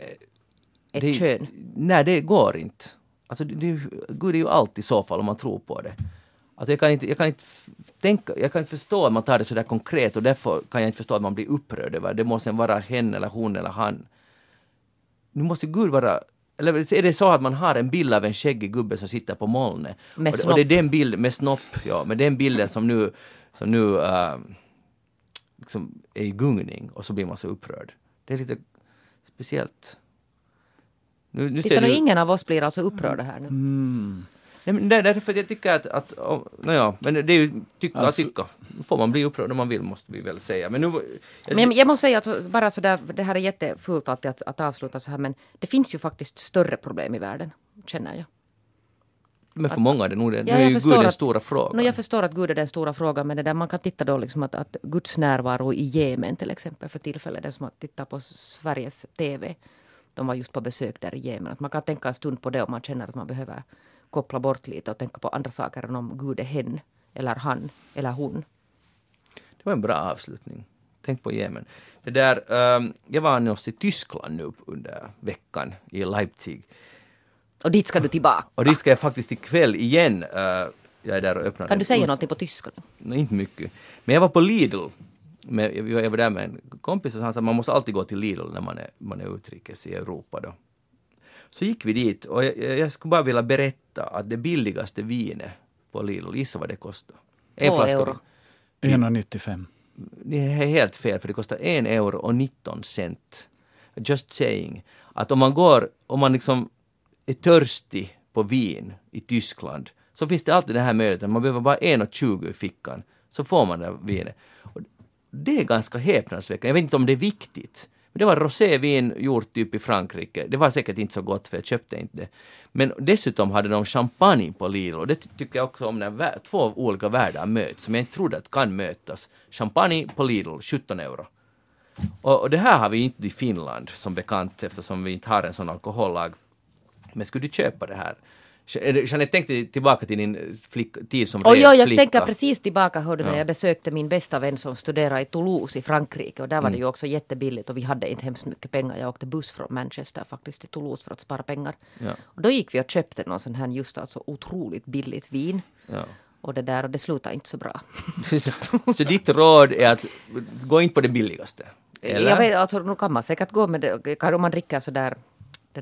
Ett det, kön. Nej, det går inte. Alltså, det, Gud är ju allt i så fall om man tror på det. Alltså, jag, kan inte, jag, kan inte tänka, jag kan inte förstå att man tar det så där konkret och därför kan jag inte förstå att man blir upprörd över det. måste vara hen eller hon eller han. Nu måste Gud vara eller är det så att man har en bild av en skäggig gubbe som sitter på molnet? Med och, det, och det är snopp. den bilden, med snopp, ja, med den bilden som nu, som nu äh, liksom är i gungning och så blir man så upprörd. Det är lite speciellt. Nu, nu Titta ser nu, du, ingen av oss blir alltså upprörda här nu. Mm. Nej, men det är därför att jag tycker att, att oh, nåja, men det är ju tycka Alltså- tycka. Får man bli upprörd om man vill måste vi väl säga. Men nu, jag, Men jag måste säga att bara så där, det här är jättefult alltid att, att avsluta så här men det finns ju faktiskt större problem i världen, känner jag. Men för många är det nog det. Nu Ja, är jag ju Gud den att- stora frågan. No, jag förstår att Gud är den stora frågan men det där, man kan titta då liksom att, att Guds närvaro i Jemen till exempel för tillfället, den som har tittat på Sveriges TV. De var just på besök där i Jemen. Att man kan tänka en stund på det om man känner att man behöver koppla bort lite och tänka på andra saker än om Gud är hen eller han eller hon. Det var en bra avslutning. Tänk på Jemen. Det där, ehm, jag var nyss i Tyskland nu under veckan i Leipzig. Och dit ska du tillbaka. Och dit ska jag faktiskt ikväll igen. eh, jag är där och öppnar Kan du säga någonting på tyska nu? Nej, inte mycket. Men jag var på Lidl. Med, jag, var där med en kompis och han sa att man måste alltid gå till Lidl när man är, man är utrikes i Europa då. Så gick vi dit och jag, jag skulle bara vilja berätta att det billigaste vinet på Lidl, gissa vad det kostar? En Två flaska euro. vin. 1,95. Det är helt fel för det kostar en euro och 19 cent. Just saying. Att om man går, om man liksom är törstig på vin i Tyskland så finns det alltid den här möjligheten. Man behöver bara 1,20 i fickan så får man det vinet. Och det är ganska häpnadsväckande. Jag vet inte om det är viktigt. Men det var rosévin gjort typ i Frankrike. Det var säkert inte så gott för jag köpte inte det. Men dessutom hade de champagne på Lidl och det tycker jag också om när två olika världar möts som jag inte trodde att kan mötas. Champagne på Lidl, 17 euro. Och, och det här har vi inte i Finland som bekant eftersom vi inte har en sån alkohollag. Men skulle du köpa det här Jeanette, tänk dig tillbaka till din flick, tid som Och jo, jag flicka. tänker precis tillbaka hörde när Ja. jag besökte min bästa vän som studerade i Toulouse i Frankrike och där Mm. var det ju också jättebilligt och vi hade inte hemskt mycket pengar. Jag åkte buss från Manchester faktiskt till Toulouse för att spara pengar. Ja. Och då gick vi och köpte någon sån här just alltså otroligt billigt vin. Ja. Och det där och det slutade inte så bra. så ditt råd är att gå in på det billigaste? Eller? Jag vet, alltså nu kan man säkert gå med det, om man dricker så där,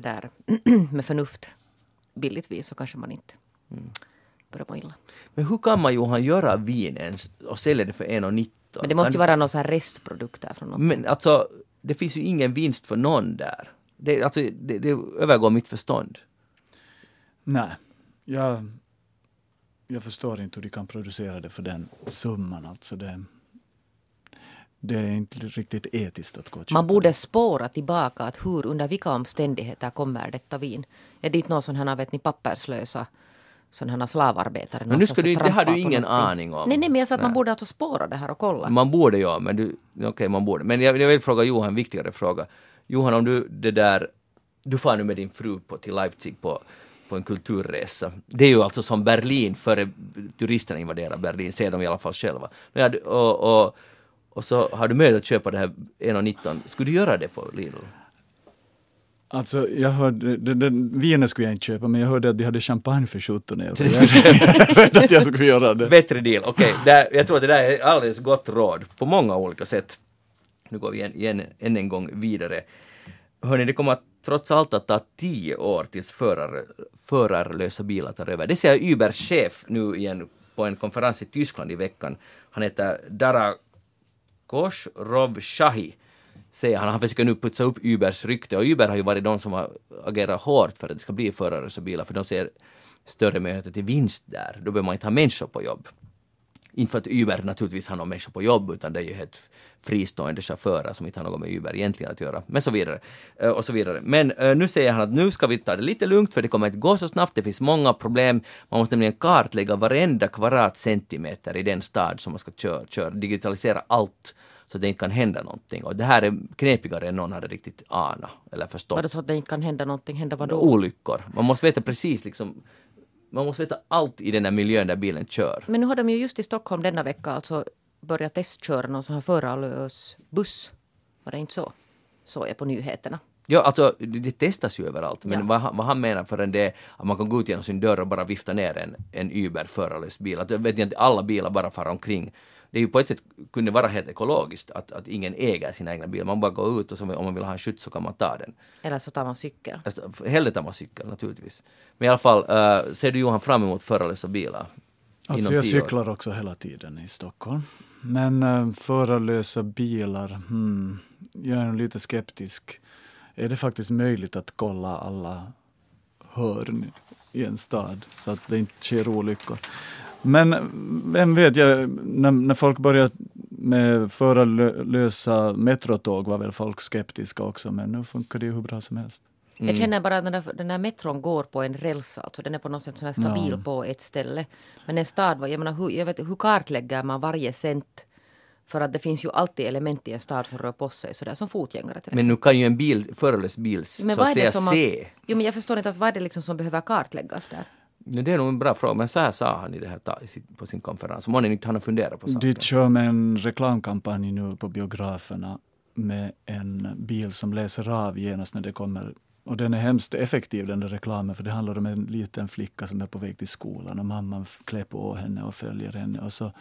det där med förnuft, billigt vin så kanske man inte Mm. börjar må illa. Men hur kan man Johan göra vin ens och sälja det för 1,19? Men det måste ju vara någon sån här restprodukt där från något. Men alltså, det finns ju ingen vinst för någon där. Det, alltså, det, det övergår mitt förstånd. Nej, jag, jag förstår inte hur de kan producera det för den summan. Alltså det, det är inte riktigt etiskt att gå och köpa Man borde spåra tillbaka att hur, under vilka omständigheter kommer detta vin? Är det inte någon sån här, vet ni, papperslösa sådana här slavarbetare? Men nu ska du det har du ingen aning om. Nej, nej, men jag sa att man Nej. borde alltså spåra det här och kolla. Man borde ja, men du, okej man borde. Men jag, jag vill fråga Johan en viktigare fråga. Johan, om du det där, du far nu med din fru på, till Leipzig på, på en kulturresa. Det är ju alltså som Berlin före turisterna invaderar Berlin, ser de i alla fall själva. Ja, och, och, och så har du möjlighet att köpa det här 1,19. Skulle du göra det på Lidl? Alltså, jag hörde, det, det, vinet skulle jag inte köpa, men jag hörde att de hade champagne för 17 euro. Jag rädd att jag skulle göra det. Bättre deal, okej. där- Jag tror att det där är alldeles gott råd på många olika sätt. Nu går vi igen, igen, än en gång vidare. Hörni, det kommer att, trots allt att ta tio år tills förar, förarlösa bilar tar över. Det säger Ubers chef nu igen på en konferens i Tyskland i veckan. Han heter Dara Koshrov Shahi. Säger han. Han försöker nu putsa upp Ubers rykte och Uber har ju varit de som har agerat hårt för att det ska bli förarlösa bilar för de ser större möjligheter till vinst där. Då behöver man inte ha människor på jobb. Inte för att Uber naturligtvis har någon människor på jobb utan det är ju helt fristående chaufförer som inte har något med Uber egentligen att göra. Men så vidare. Eh, och så vidare. Men eh, nu säger han att nu ska vi ta det lite lugnt för det kommer inte gå så snabbt. Det finns många problem. Man måste nämligen kartlägga varenda kvadratcentimeter i den stad som man ska köra. köra digitalisera allt så det inte kan hända någonting. Och det här är knepigare än någon hade riktigt anat eller förstått Var det så att det inte kan hända någonting? Hända vadå? olyckor. Man måste veta precis liksom, man måste veta allt i den där miljön där bilen kör. Men nu har de ju just i Stockholm denna vecka alltså börjat testköra någon sån här förarlös buss. Var det inte så? Såg jag på nyheterna. Ja, alltså det testas ju överallt, men Ja. vad, han- vad han menar förrän det är att man kan gå ut genom sin dörr och bara vifta ner en, en Uber förarlös bil. Att vet inte, alla bilar bara far omkring. Det är ju på ett sätt kunde vara helt ekologiskt att, att ingen äger sina egna bilar. Man bara går ut och så, om man vill ha en skjuts så kan man ta den. Eller så tar man cykel. Alltså, hellre tar man cykel naturligtvis. Men i alla fall, eh, ser du Johan fram emot förarlösa bilar? Alltså jag cyklar också hela tiden i Stockholm. Men äh, förarlösa bilar, hmm, jag är nog lite skeptisk. Är det faktiskt möjligt att kolla alla hörn i en stad så att det inte sker olyckor? Men vem vet, jag, när, när folk började med förarlösa metrotåg var väl folk skeptiska också, men nu funkar det ju hur bra som helst. Mm. Jag känner bara att den där metron går på en räls, alltså den är på något sätt sån här stabil Ja. på ett ställe. Men en stad, jag menar, hur, jag vet, hur kartlägger man varje cent? För att det finns ju alltid element i en stad som rör på sig, sådär som fotgängare till Men nu kan ju en bil, förarlös bil Men så att säga se. Jo, men jag förstår inte att vad är det liksom som behöver kartläggas där? Det är nog en bra fråga, men så här sa han i det här på sin konferens. Månne inte han har funderat på saken. De kör med en reklamkampanj nu på biograferna med en bil som läser av genast när det kommer. Och den är hemskt effektiv den där reklamen för det handlar om en liten flicka som är på väg till skolan och mamman klär på henne och följer henne. Och så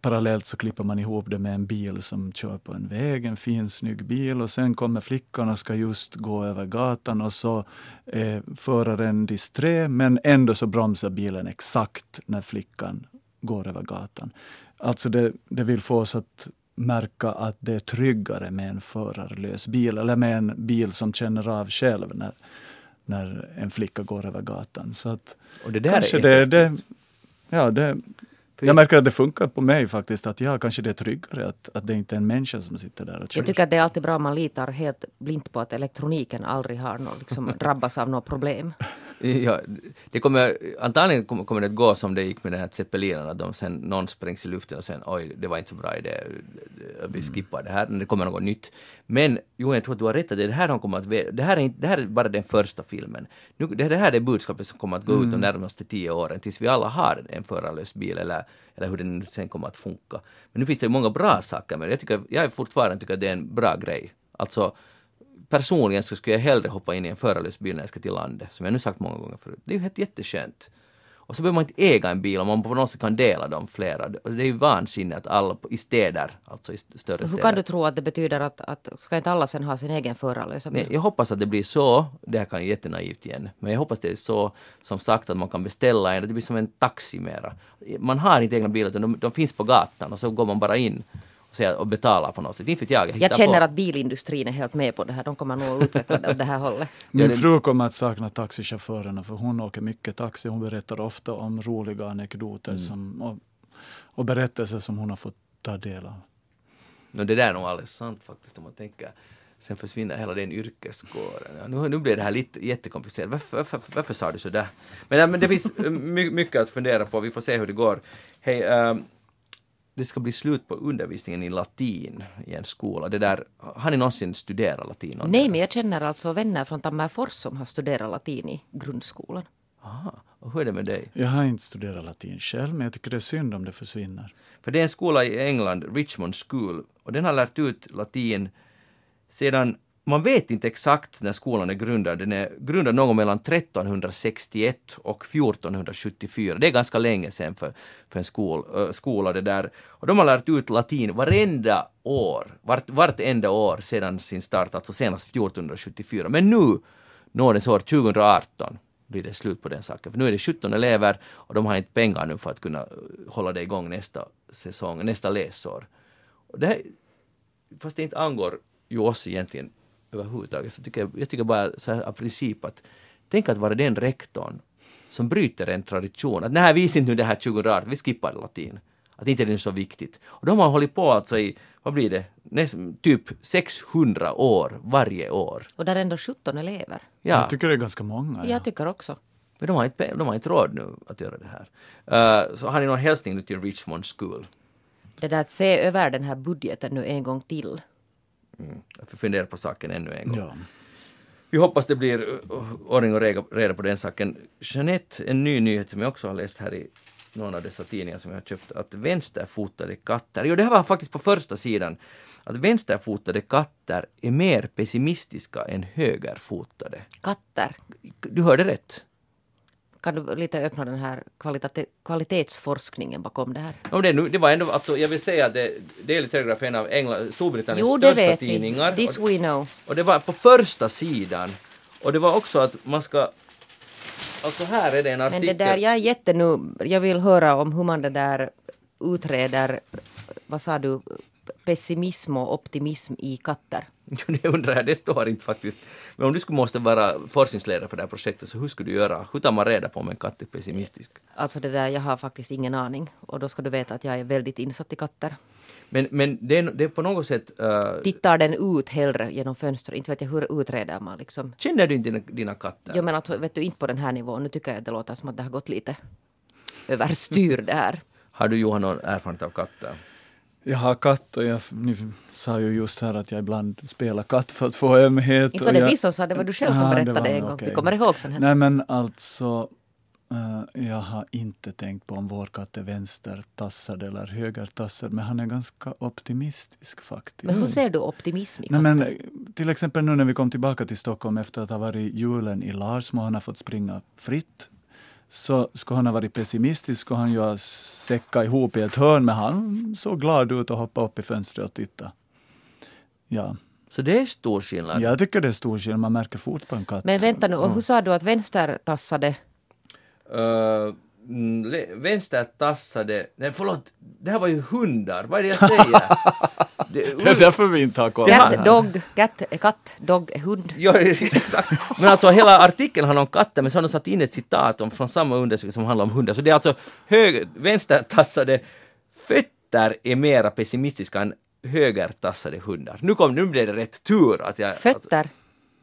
parallellt så klipper man ihop det med en bil som kör på en väg, en fin snygg bil och sen kommer flickan och ska just gå över gatan och så är föraren disträ men ändå så bromsar bilen exakt när flickan går över gatan. Alltså det, det vill få oss att märka att det är tryggare med en förarlös bil eller med en bil som känner av själv när, när en flicka går över gatan. Så att Och det där kanske är det, det, ja, det, jag märker att det funkar på mig faktiskt. Att ja, kanske det är tryggare att, att det inte är en människa som sitter där och kör. Jag tycker att det är alltid bra om man litar helt blint på att elektroniken aldrig har något, liksom, drabbas av något problem. Ja, det kommer, antagligen kommer det att gå som det gick med den här zeppelinerna, de sen någon sprängs i luften och sen oj, det var inte så bra idé, vi skippar det här, men det kommer något nytt. Men Johan, jag tror att du har rätt att det är det här de kommer att, det här är, inte, det här är bara den första filmen. Nu, det, det här är budskapet som kommer att gå ut de närmaste tio åren, tills vi alla har en förarlös bil eller, eller hur den sen kommer att funka. Men nu finns det ju många bra saker med det. Jag, tycker, jag är fortfarande tycker att det är en bra grej. Alltså, personligen så skulle jag hellre hoppa in i en förarlös bil när jag ska till landet, som jag nu sagt många gånger förut. Det är ju helt jätteskönt. Och så behöver man inte äga en bil om man på något sätt kan dela dem flera. Det är ju vansinne att alla i städer, alltså i st- större Hur städer. kan du tro att det betyder att, att ska inte alla sen ha sin egen förarlösa bil? Jag hoppas att det blir så, det här kan ju jättenaivt igen, men jag hoppas det är så som sagt att man kan beställa en, det blir som en taxi mera. Man har inte egna bilar utan de, de finns på gatan och så går man bara in och, betalar på något sätt. Inte vet jag, jag Jag känner på. att bilindustrin är helt med på det här. De kommer nog att utveckla det åt det här hållet. Min fru kommer att sakna taxichaufförerna för hon åker mycket taxi. Hon berättar ofta om roliga anekdoter som, och, och berättelser som hon har fått ta del av. No, det där är nog alldeles sant faktiskt om man tänker. Sen försvinner hela den yrkeskåren. Ja, nu, nu blir det här lite jättekomplicerat. Varför, varför, varför sa du så där? Men, ja, men det finns my, mycket att fundera på. Vi får se hur det går. Hej, ehm, det ska bli slut på undervisningen i latin i en skola. Det där, har ni någonsin studerat latin? någon Nej, där? men jag känner alltså vänner från Tammerfors som har studerat latin i grundskolan. Aha, och hur är det med dig? Jag har inte studerat latin själv, men jag tycker det är synd om det försvinner. För det är en skola i England, Richmond School, och den har lärt ut latin sedan, man vet inte exakt när skolan är grundad, den är grundad någon mellan 1361 och 1474. Det är ganska länge sedan för, för en skol, äh, skola det där. Och de har lärt ut latin varenda år, vart, vartenda år sedan sin start, alltså senast 1474. Men nu, nådens år 2018, blir det slut på den saken. För nu är det 17 elever och de har inte pengar nu för att kunna hålla det igång nästa säsong, nästa läsår. Och det här, fast det inte angår ju oss egentligen överhuvudtaget, så tycker jag, jag tycker bara så här av princip att tänk att vara den rektorn som bryter en tradition. Att nej, vi nu det här 2018, vi skippar latin. Att inte det är så viktigt. Och de har hållit på alltså i, vad blir det, Näst, typ 600 år varje år. Och där är ändå 17 elever. Ja. Jag tycker det är ganska många. Ja. Jag tycker också. Men de har inte, de har inte råd nu att göra det här. Uh, så har ni någon hälsning nu till Richmond School? Det där att se över den här budgeten nu en gång till. Jag får fundera på saken ännu en gång. Ja. Vi hoppas det blir uh, ordning och reda på den saken. Jeanette, en ny nyhet som jag också har läst här i någon av dessa tidningar som jag har köpt, att vänsterfotade katter, jo det här var faktiskt på första sidan, att vänsterfotade katter är mer pessimistiska än högerfotade. Katter. Du hörde rätt. Kan du lite öppna den här kvalitate- kvalitetsforskningen bakom det här? Ja, det, nu, det var ändå, alltså, jag vill säga att det, Daily Telegraph är en av England, Storbritanniens Jo, största vet vi. tidningar. This Och- we know. Och det var på första sidan. Och det var också att man ska... Alltså här är det en Men artikel. det där, jag är jätte nu, jag vill höra om hur man det där utreder, vad sa du, pessimism och optimism i katter. Det undrar jag, det står inte faktiskt. Men om du skulle måste vara forskningsledare för det här projektet, så hur skulle du göra? Hur tar man reda på om en katt är pessimistisk? Alltså det där, jag har faktiskt ingen aning. Och då ska du veta att jag är väldigt insatt i katter. Men, men det, är, det är på något sätt... Uh, Tittar den ut hellre genom fönstret? Inte vet jag hur utreder man liksom. känner du inte dina, dina katter? Jag menar, alltså, vet du, inte på den här nivån. Nu tycker jag att det låter som att det har gått lite överstyr det här. Har du Johan någon erfarenhet av katter? Jag har katt och jag, ni sa ju just här att jag ibland spelar katt för att få ömhet. Inte var det jag, vi som sa det, var du själv som det berättade var en det, gång. okej. Vi kommer ihåg hände. Nej men alltså, eh, jag har inte tänkt på om vår katt är vänstertassad eller högertassad, men han är ganska optimistisk faktiskt. Men hur ser du optimism i Nej, katter? men, eh, till exempel nu när vi kom tillbaka till Stockholm efter att ha varit julen i Larsmo han har fått springa fritt. Så skulle han ha varit pessimistisk skulle han ju ha säckat ihop i ett hörn, men han såg glad ut och hoppade upp i fönstret och tittade. Ja, Så det är stor skillnad. jag tycker det är stor skillnad, man märker fort på en katt. Men vänta nu, och hur sa du att vänstertassade Uh, mm, le- vänstertassade... Nej förlåt, det här var ju hundar. Vad är det jag säger? det, är därför vi inte har koll Cat, dog, cat är katt, dog är hund. Ja, exakt. Men alltså hela artikeln handlar om katter, men så har de satt in ett citat om, från samma undersökning som handlar om hundar. Så det är alltså hög, vänstertassade fötter är mera pessimistiska än högertassade hundar. Nu kom, nu blev det rätt tur att jag... Att, Fötter,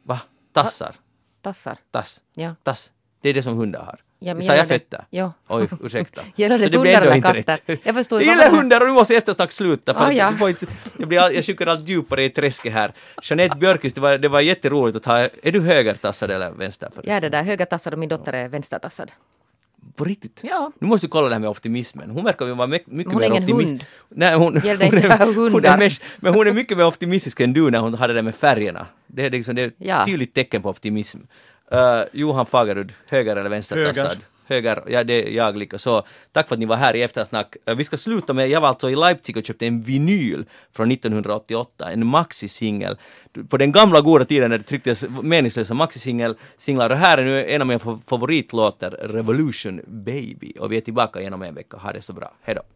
va? Tassar? tassar. Tass? Ja. Tass? Det är det som hundar har. Ja, men Sa jag det- fötter? Jo. Oj, ursäkta. Gäller det Så blev hundar eller katter? rätt. Jag förstår Det gäller hundar och nu måste eftersnack sluta för att ja. får inte, jag, blir, all- jag sjunker allt djupare i träsket här. Jeanette Björkqvist, det var, det var jätteroligt att ha, är du högertassad eller vänster? Jag är det där högertassad och min dotter är vänstertassad. På riktigt? Ja. Nu måste du kolla det här med optimismen. Hon verkar vara mycket, mycket Hon är mer ingen optimist. hund. Nej, hon, Gäller det hon, är, hon är mest, men hon är mycket mer optimistisk än du när hon hade det med färgerna. Det är, liksom, det är ett Ja. tydligt tecken på optimism. Uh, Johan Fagerud, höger eller vänstertassad? Höger. Höger, ja det är jag lika. Så tack för att ni var här i eftersnack. Uh, vi ska sluta med, jag var alltså i Leipzig och köpte en vinyl från 1988, en maxi-singel. På den gamla goda tiden när det trycktes meningslösa maxi-singlar. Och här är nu en av mina fa- favoritlåtar, Revolution Baby. Och vi är tillbaka igen om en vecka. Ha det så bra. Hej då. Oh,